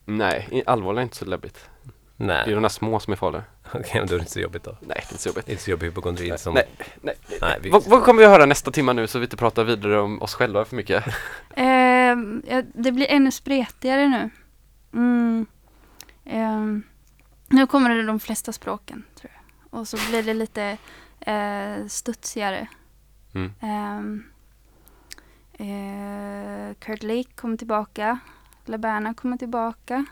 Nej, allvarligt är inte så läbbigt. Det är Nej, de där små som är farliga. okej men då är det inte så jobbigt då. Nej, det är inte så jobbigt. Inte så jobbig hypokondri Nej, som... nej, nej. Nej, vi... Vad, vad kommer vi att höra nästa timma nu så vi inte pratar vidare om oss själva för mycket? Ehm, ja, det blir ännu spretigare nu. Mm. Ehm, nu kommer det de flesta språken tror jag. Och så blir det lite uh, studsigare. Mm. Ehm, eh, Kurt Lake kommer tillbaka. Laberna kommer tillbaka.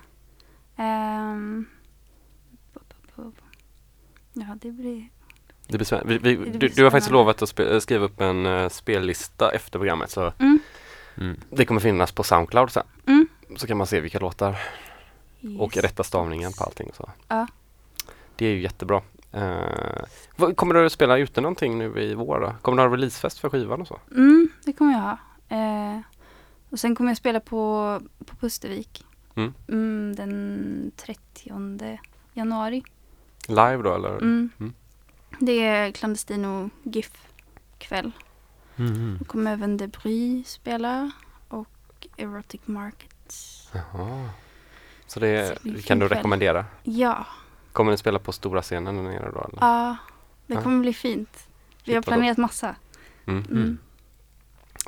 Bu- ja, det blir... Det blir spännande. Vi, vi, du, du har faktiskt lovat att spe, skriva upp en uh, spellista efter programmet så Mm. Mm. det kommer finnas på Soundcloud sen. Mm. Så kan man se vilka låtar och Yes. rätta stavningen på allting och så. Ja. Det är ju jättebra. Vad- kommer du att spela ute någonting nu i vår då? Kommer du ha releasefest för skivan och så? Mm, det kommer jag ha. Eh, och sen kommer jag spela på, på Pustervik. Mm. Mm, den 30 januari. Live då eller? Mm. Mm. Det är Clandestino GIF-kväll. Mm. Då kommer även Debris spela och Erotic Markets. Jaha. Så det Så kan du kväll. rekommendera? Ja, Kommer ni spela på stora scenen där nere då? Eller? ja det Ja. kommer bli fint. Vi har planerat massa. Mm. Mm.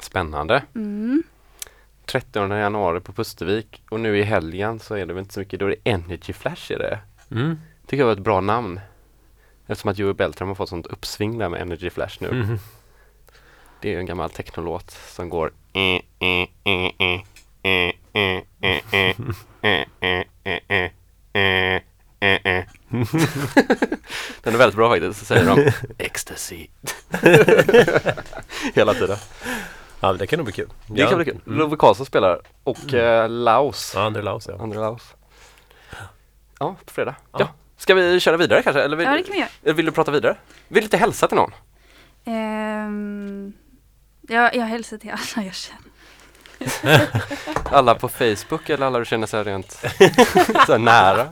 Spännande. Mm. 30 januari på Pustervik och nu i helgen så är det väl inte så mycket, då är det Energy Flash är det. Mm tycker jag var ett bra namn. Eftersom att Joey Beltram har fått sånt uppsving där med Energy Flash nu. Mm. Det är ju en gammal technolåt som går Den är väldigt bra faktiskt, så säger de Ecstasy Hela tiden Ja det kan nog bli kul Det kan bli kul. Love Karlsson spelar och Laos Ja, André Laos ja André Laos Ja, på fredag ja. Ska vi köra vidare kanske? Eller vill, Ja, det kan vi göra. eller vill du prata vidare? Vill du inte hälsa till någon? Ehm, jag, jag hälsar till alla jag känner. Alla på Facebook eller alla du känner så här rent så här nära?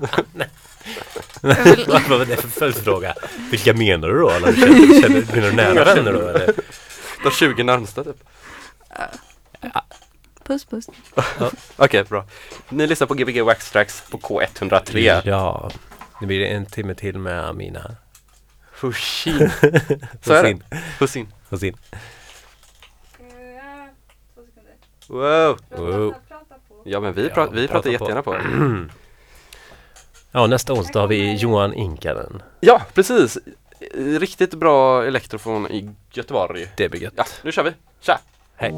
Vill, Vad var det för följdfråga? Vilka menar du då? Alla du känner, känner, menar du nära vänner då eller? De 20 närmsta typ. puss puss. Okej, bra. Ni lyssnar på Gbg Wax Tracks på K103. Ja, det blir en timme till med Amina här. Hushin. Så är det. Hussin. Hussein. Wow. Wow. Ja men vi, Ja, pra- vi prata pratar på. jättegärna på. Ja, nästa onsdag har vi Johan Inkanen. Ja, precis. Riktigt bra elektrofon i Göteborg. Det blir gött. Ja, nu kör vi. Tja! Hej.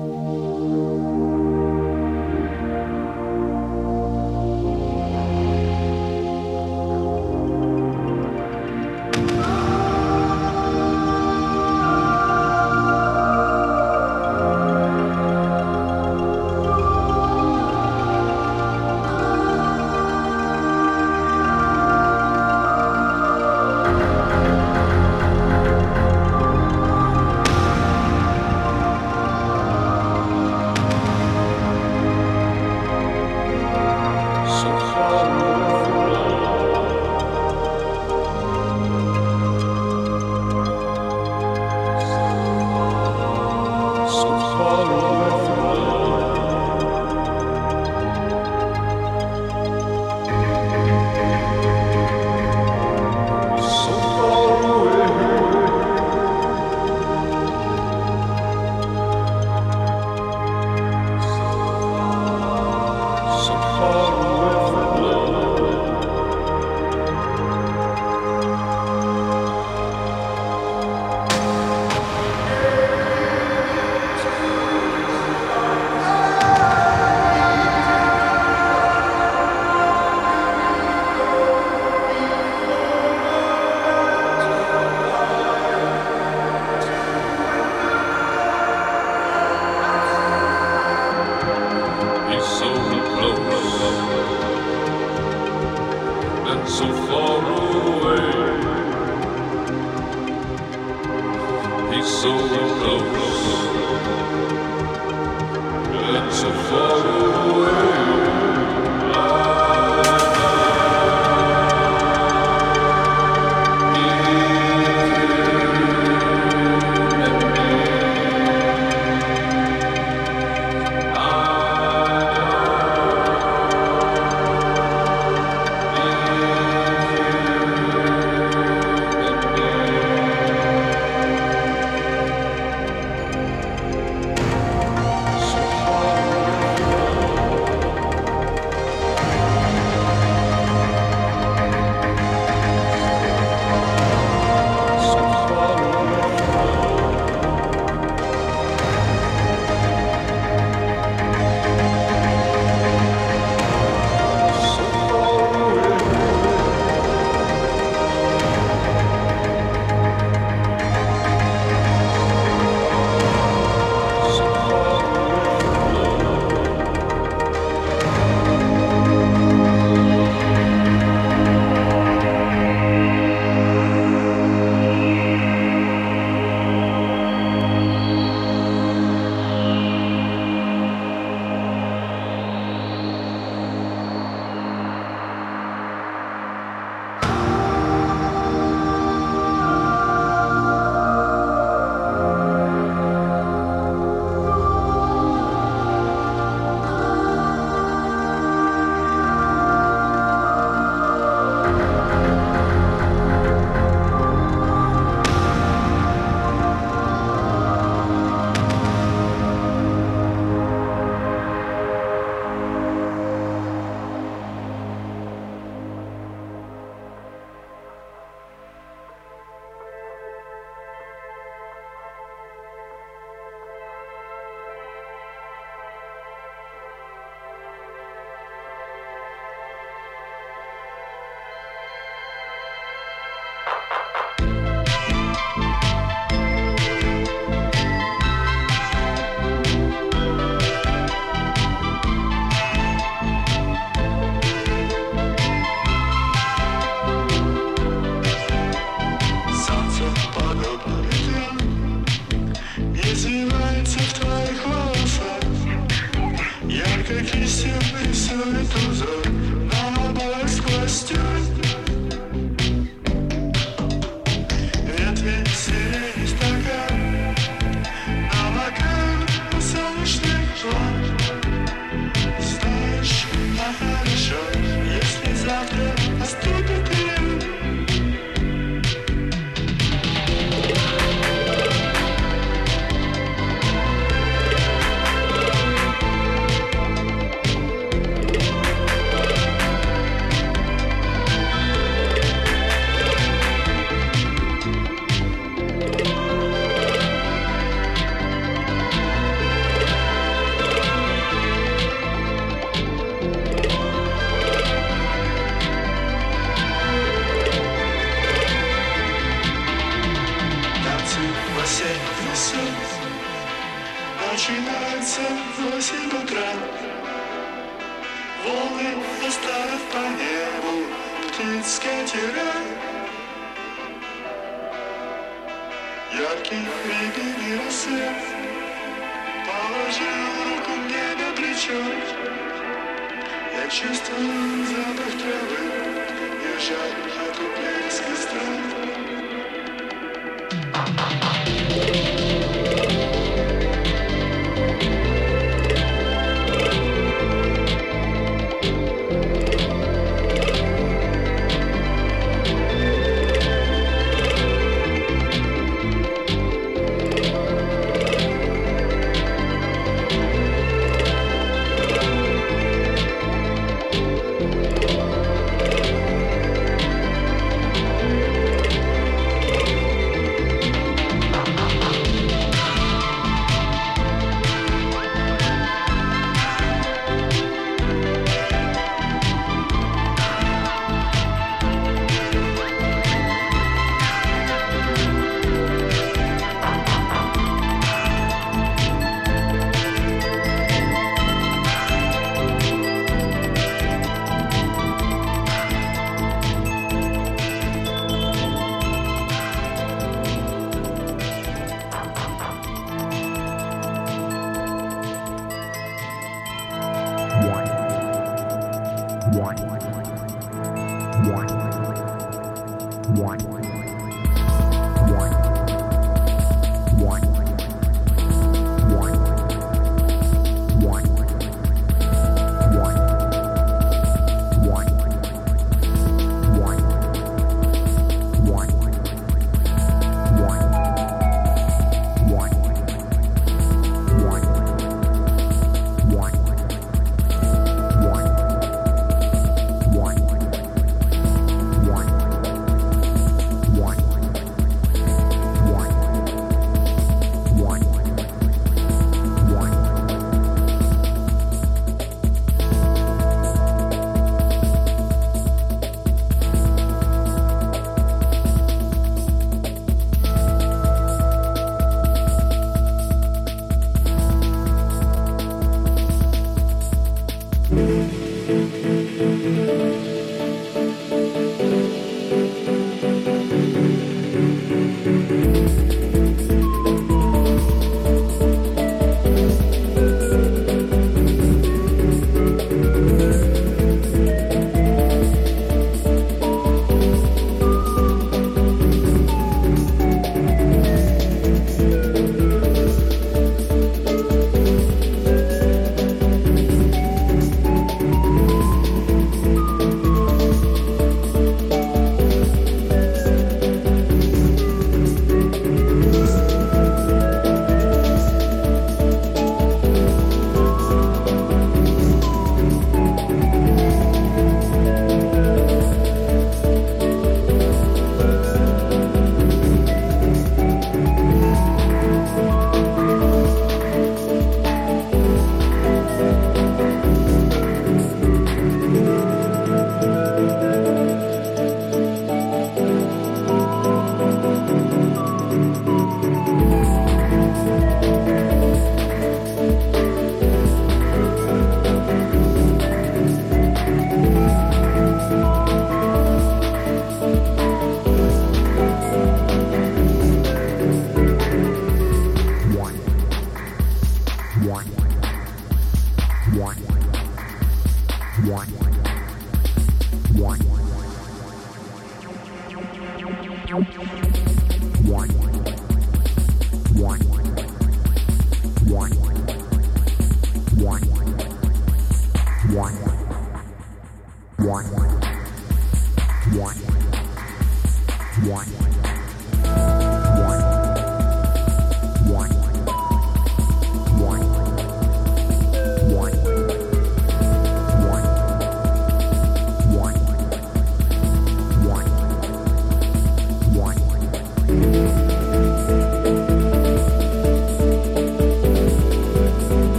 One.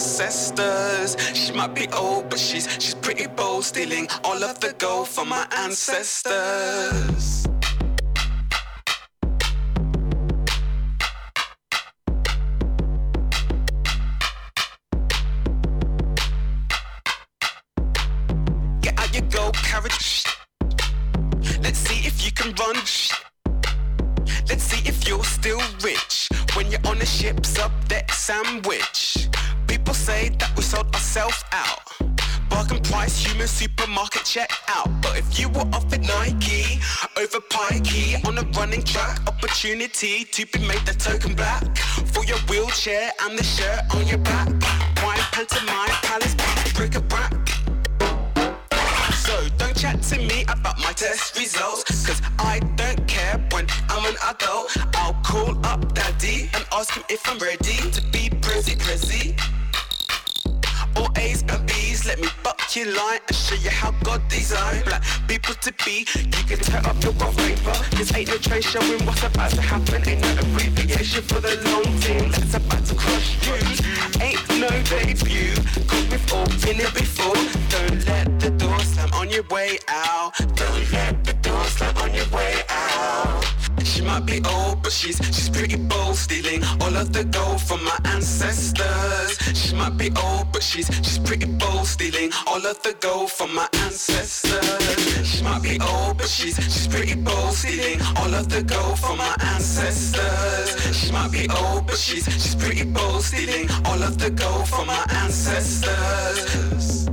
Ancestors. She might be old, but she's she's pretty bold, stealing all of the gold from my ancestors. Nike over Pikey on a running track, opportunity to be made the token black for your wheelchair and the shirt on your back. Wine pantomime, palace, bric a brac. So don't chat to me about my test results Cause I don't care when I'm an adult I'll call up daddy and ask him if I'm ready To be prezi prezi all A's and B's, let me buck your line and show you how God designed black people to be. You can tear up your wallpaper. This ain't no trade showing what's about to happen. Ain't no abbreviation for the long thing that's about to crush you. Ain't no debut, cause we've all been here before. Don't let the door slam on your way out. Don't let the door slam on your way out. She might be old, but she's she's pretty bold, stealing all of the gold from my ancestors. She might be old, but she's she's pretty bold, stealing all of the gold from my ancestors. She might be old, but she's she's pretty bold, stealing all of the gold from my ancestors. She might be old, but she's she's pretty bold, stealing all of the gold from my ancestors.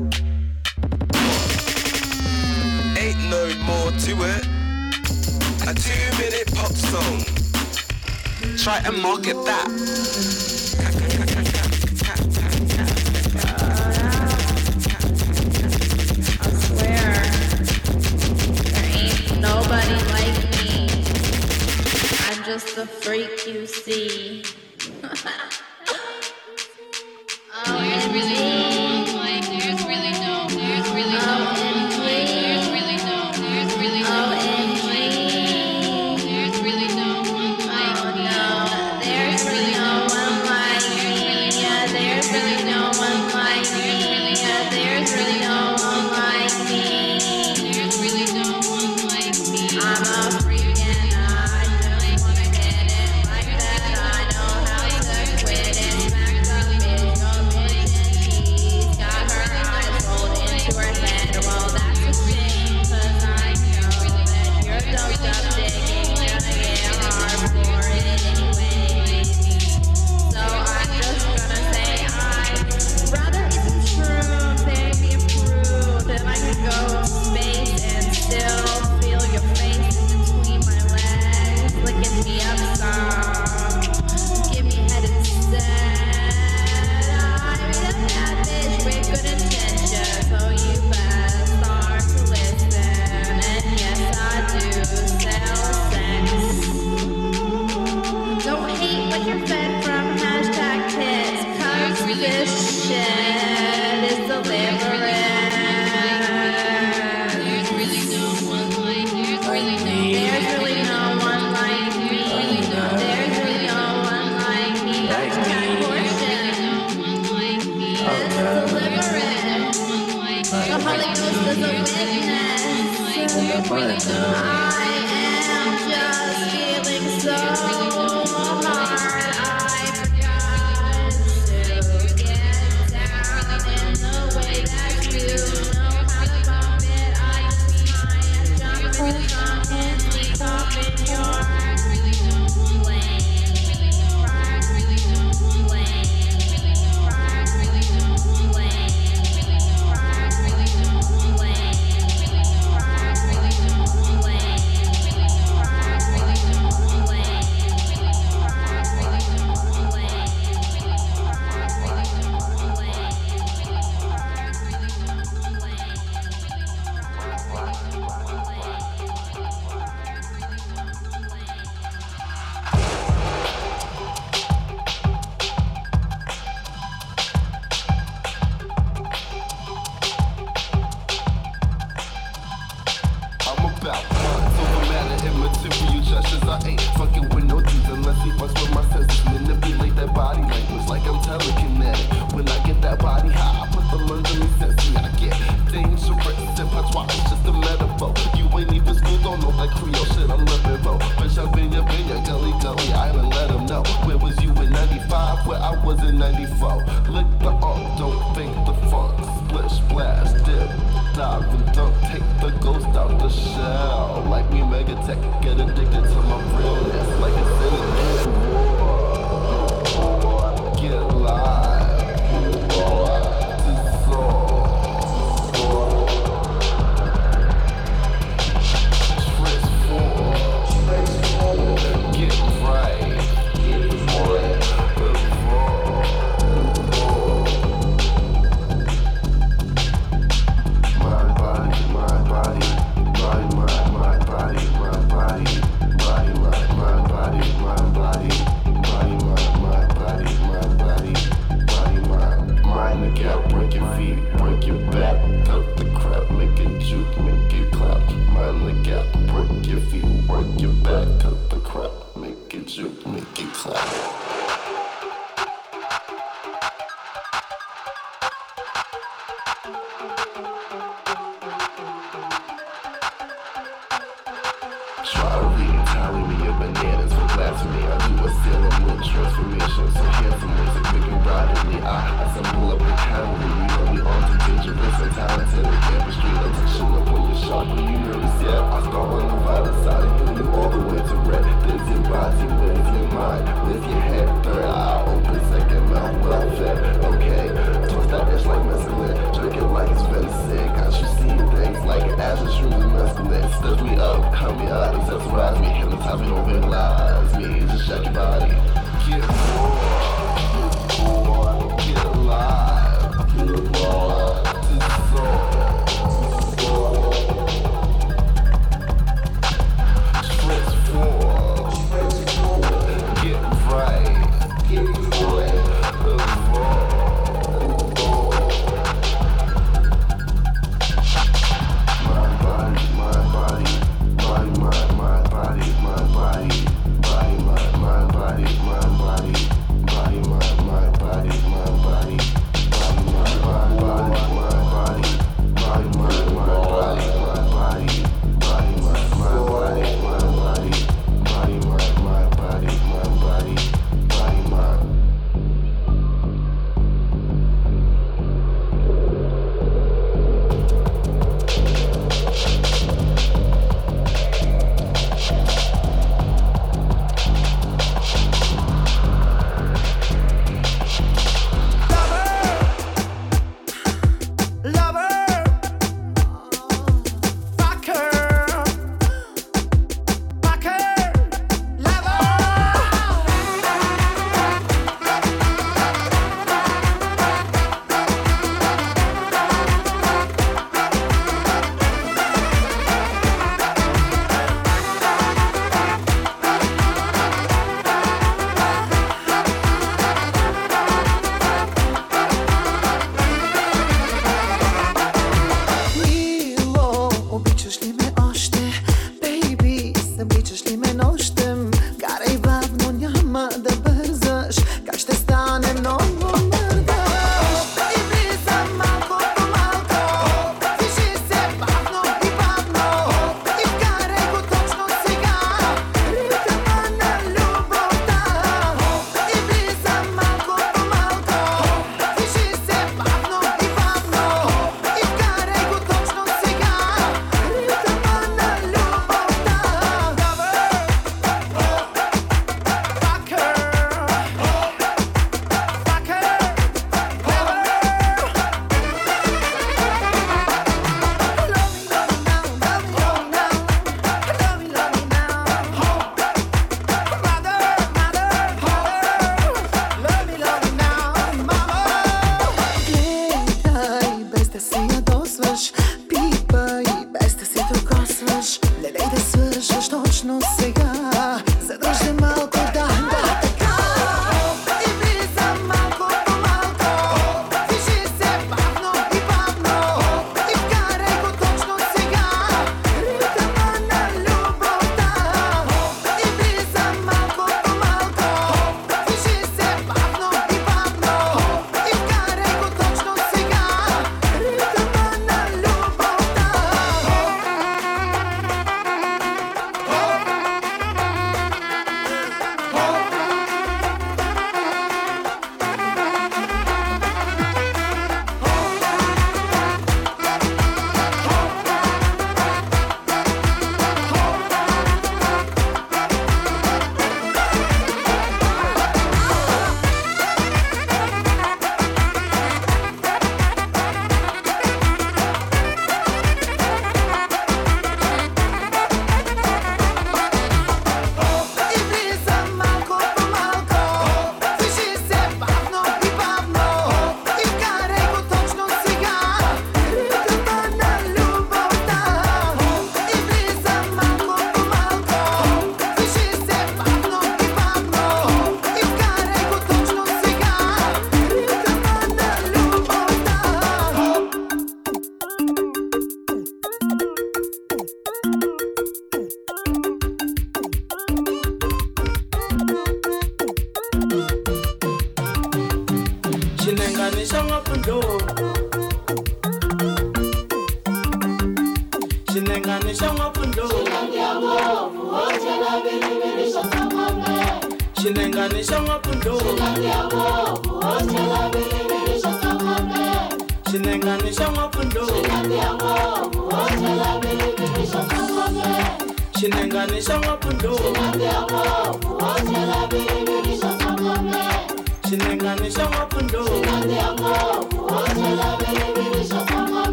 Ain't no more to it. A two minute pop song. Try and market that. I swear, there ain't nobody like me. I'm just the freak you see. oh, there's really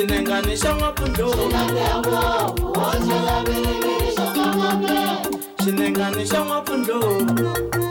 xinengani xa n'wapundlopfu xinengani xa n'wapundlopfu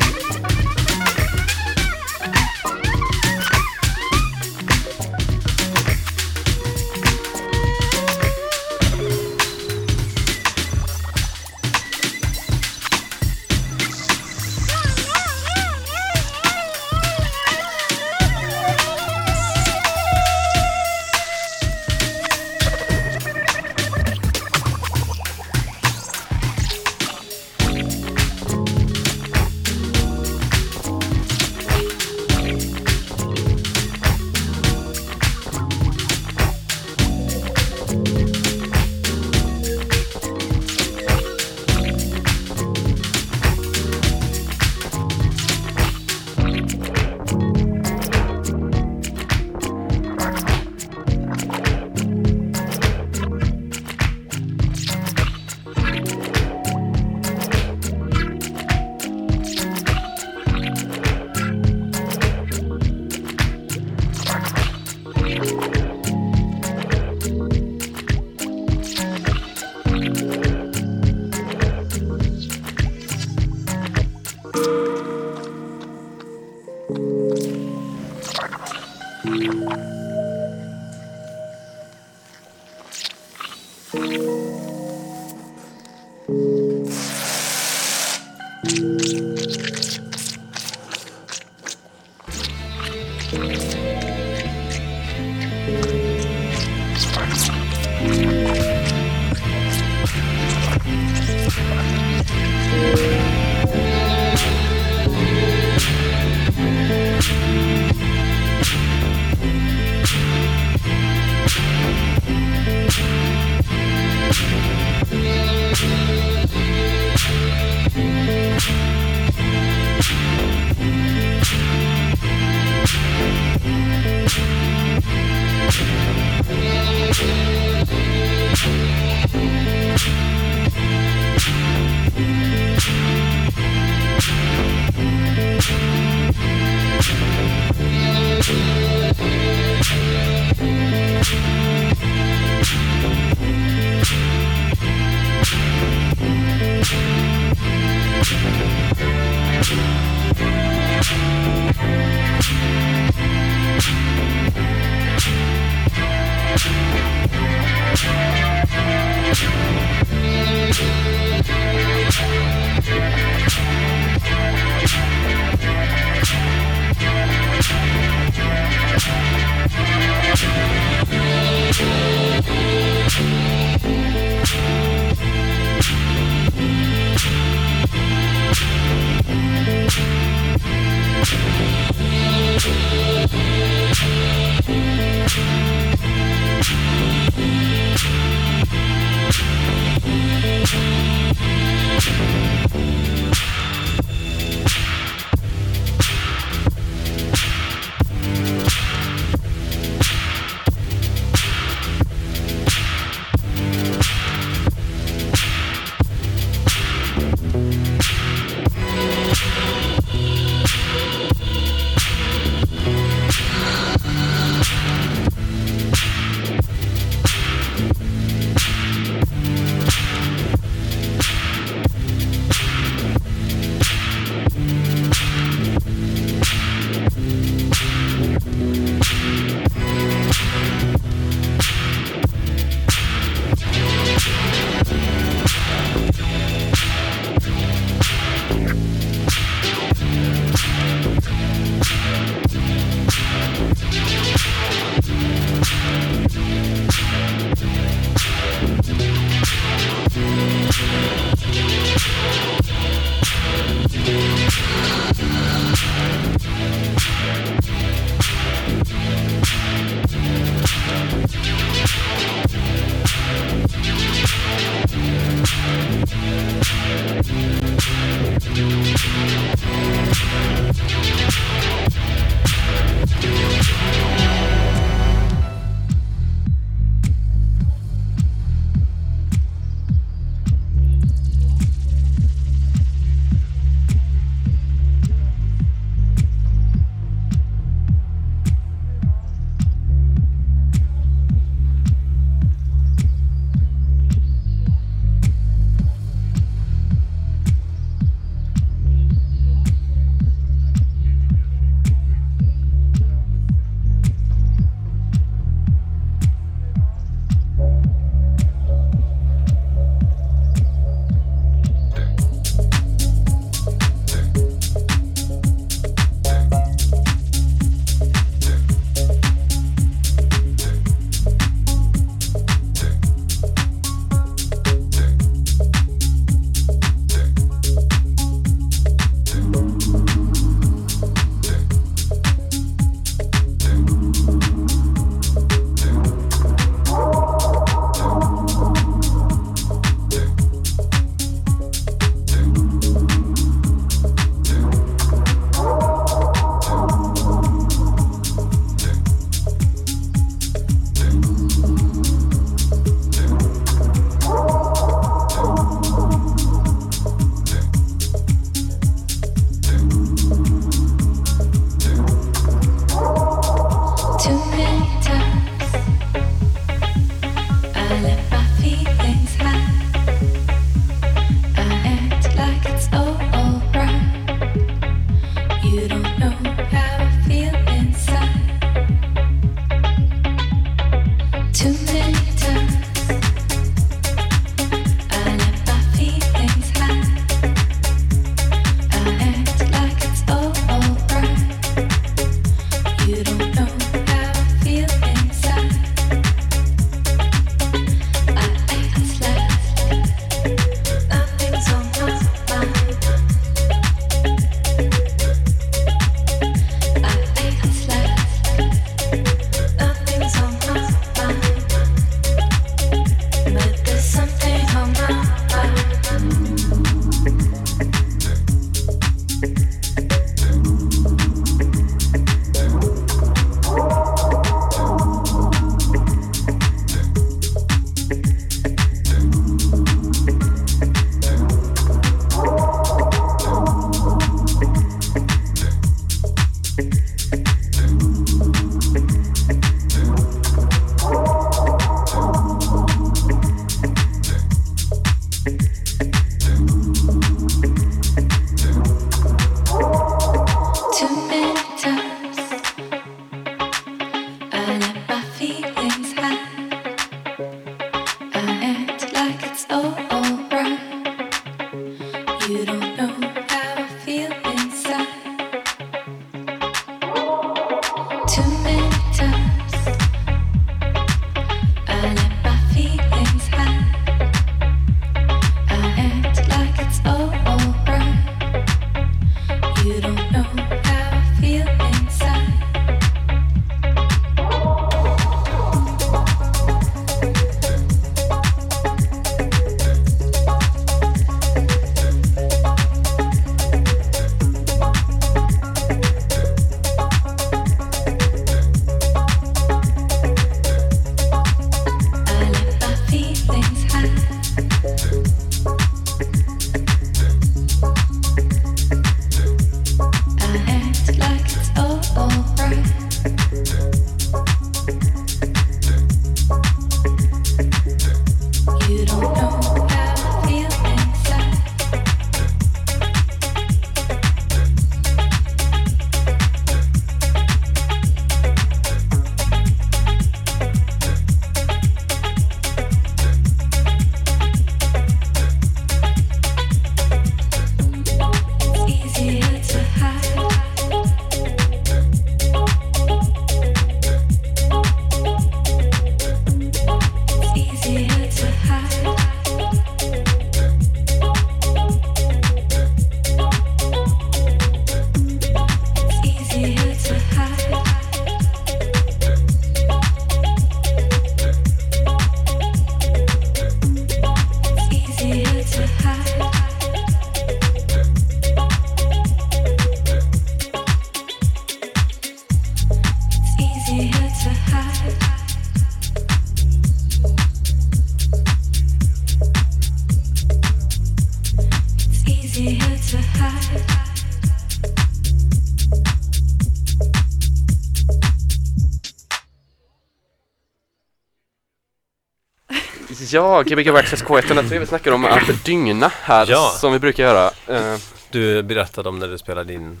Ja, Gbg Access K103. Vi snackar om att dygna här Ja. som vi brukar göra. Eh, Du berättade om när du spelade in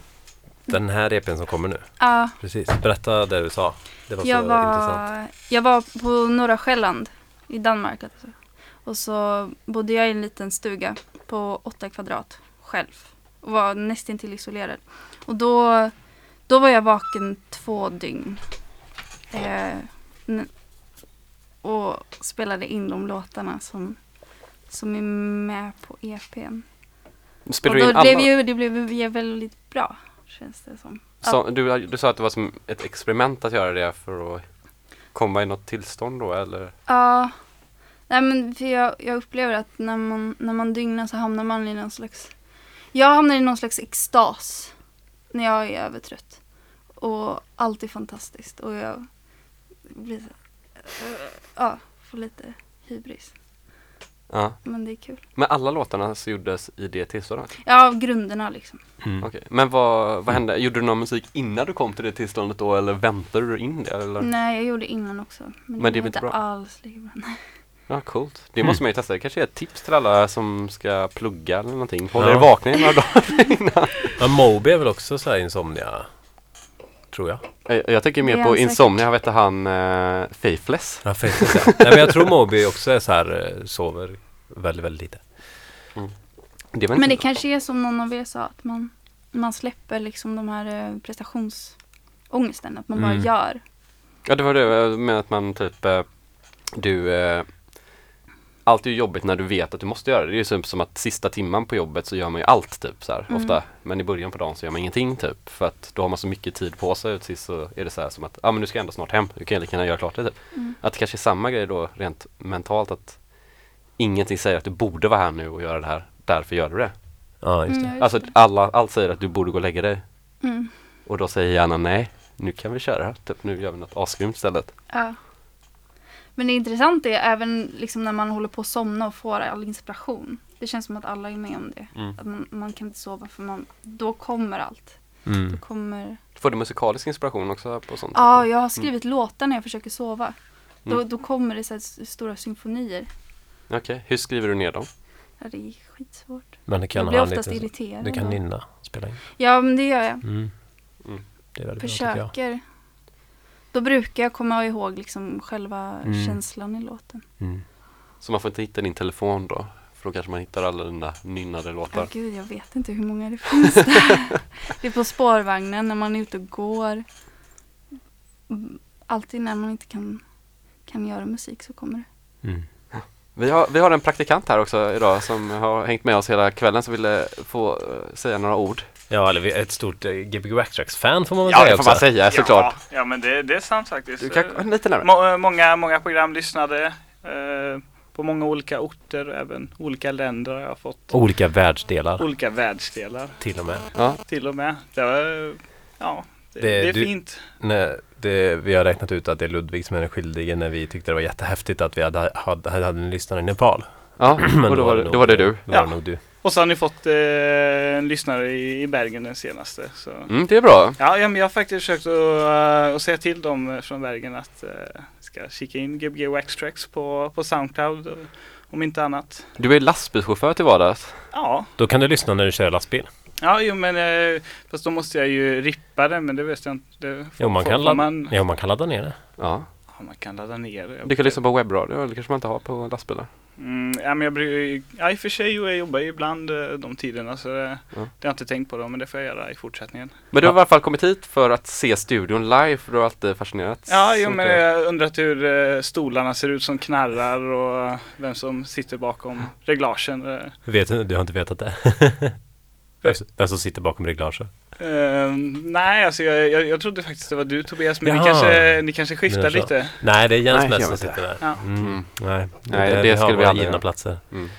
den här EPn som kommer nu. Ja, Precis. Berätta det du sa. Det var jag så var, intressant. jag var på Norra Själland i Danmark. Alltså. Och så bodde jag i en liten stuga på åtta kvadrat själv. Och var nästintill isolerad. Och då, då var jag vaken två dygn. Eh, och spelade in de låtarna som, som är med på EPn. spelar och du då in alla? blev ju, det blev ju väldigt bra, känns det som. Så, du, du sa att det var som ett experiment att göra det för att komma i något tillstånd då eller? Ja, nej men för jag, jag upplever att när man, när man dygnar så hamnar man i någon slags, jag hamnar i någon slags extas när jag är övertrött. Och allt är fantastiskt och jag blir så, ja, får lite hybris. Ja. Men det är kul. Men alla låtarna så gjordes i det tillståndet? Ja, grunderna liksom. Mm. Okej. Men vad, vad hände? Gjorde du någon musik innan du kom till det tillståndet då eller väntade du in det? Eller? Nej, jag gjorde innan också. Men, Men det väl inte bra? alls lika bra. Ja, coolt. Det måste man ju testa. Det kanske är ett tips till alla som ska plugga eller någonting. Hålla Ja. er vakna i några dagar innan. Men Moby är väl också så här insomnia? Tror jag. Jag, jag tänker Det mer på. Insomnia, jag vet att han uh, Faithless. Ja, faktiskt, ja. Nej, men jag tror Moby också är så här, eh, sover väldigt, väldigt lite. Det var Men det kanske är som någon av er sa, att man, man släpper liksom de här eh, prestationsångesten, att man bara Mm. gör. Ja det var det jag menar att man typ eh, Du Allt är ju jobbigt när du vet att du måste göra det. Det är ju typ som att sista timman på jobbet så gör man ju allt typ så här Mm. ofta. Men i början på dagen så gör man ingenting typ. För att då har man så mycket tid på sig och till sist så är det så här som att ja ah, men du ska ändå snart hem. Du kan ju lika gärna göra klart det typ. Mm. Att det kanske är samma grej då rent mentalt att Ingenting säger att du borde vara här nu och göra det här. Därför gör du det. Ja, just det. Mm, jag vet Alltså det. alla, allt säger att du borde gå och lägga dig. Mm. Och då säger hjärnan nej. Nu kan vi köra. Typ nu gör vi något asgrymt istället. Ja. Men det intressanta är även liksom när man håller på att somna och får all inspiration. Det känns som att alla är med om det. Mm. Att man, man kan inte sova för man, då kommer allt. Mm. Då kommer... Får du musikalisk inspiration också på sånt? Ja, jag har skrivit låtar när jag försöker sova. Då, Mm. då kommer det så här stora symfonier. Okej, hur skriver du ner dem? Ja, det är skitsvårt. Men det kan jag blir oftast lite, irriterad. Du kan nynna, spela in. Ja, men det gör jag. Mm. Då brukar jag komma ihåg liksom själva Mm. känslan i låten. Mm. Så man får inte hitta din telefon då? För då kanske man hittar alla dina nynnade låtar. gud, jag vet inte hur många det finns där. det är på spårvagnen när man är ute och går. Alltid när man inte kan, kan göra musik så kommer det. Mm. Vi har, vi har en praktikant här också idag som har hängt med oss hela kvällen som ville få eh, säga några ord. Ja, eller vi är ett stort uh, Gbg Waxtrax-fan får man väl Ja, säga det får också. man säga såklart. Ja, ja men det, det är sant faktiskt. Du kan Eh, lite närmare. Må, eh, många, många program lyssnade eh, på många olika orter och även olika länder har jag fått. Olika världsdelar Olika världsdelar till och med. Ja. till och med. Det, var, ja, det, det, är du- fint. Nej, det, vi har räknat ut att det är Ludvig som är den skyldige när vi tyckte det var jättehäftigt att vi hade, hade, hade en lyssnare i Nepal. Ja, Men och då var det, nog- då var det du. Då var Ja. det nog du. Och så har ni fått eh, en lyssnare i, i Bergen den senaste. Så. Mm, det är bra. Ja, ja, men jag har faktiskt försökt att, uh, att säga till dem eh, från Bergen att uh, ska kika in Gbg Wax Tracks på, på Soundcloud eh, om inte annat. Du är lastbilschaufför till vardags. Ja, Då kan du lyssna när du kör lastbil. ja jo, men uh, fast då måste jag ju rippa det men det vet jag inte. Det får, Jo, man får- kan, får ladda, man, jo, man kan ladda ner det. Ja. ja, man kan ladda ner det. Du kan lyssna på webbradio, det kanske man inte har på lastbilar. Mm, ja, men jag bryr, ja, i och för sig jag jobbar ju ibland eh, de tiderna så det, det har jag inte tänkt på då men det får jag göra i fortsättningen. Men du har i alla fall kommit hit för att se studion live, för du har alltid fascinerats. Ja, jo, men jag har undrat hur eh, stolarna ser ut som knarrar och vem som sitter bakom reglagen. eh. Vet, du du har inte vetat det? Vem som- sitter bakom reglaget? Eh, nej, alltså jag, jag, jag trodde faktiskt det var du Tobias, men ni kanske, ni kanske skiftar lite. Nej, det är Jens Nej, Mess som sitter där. Ja. Mm. Mm. Nej, Nej, det vi skulle har vi aldrig göra. platser. Mm.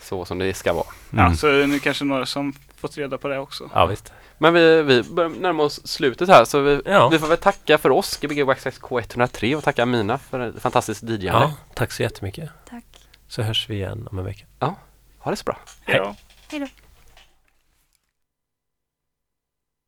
Så som det ska vara. Ja, Mm. så nu kanske några som fått reda på det också. Ja, visst. Men vi, vi börjar närma oss slutet här så vi, Ja. vi får väl tacka för oss, Gbg Waxtrax K103 och tacka Mina för ett fantastiskt DJande. Ja, tack så jättemycket. Tack. Så hörs vi igen om en vecka. Ha det så bra. Hej då. Hej då.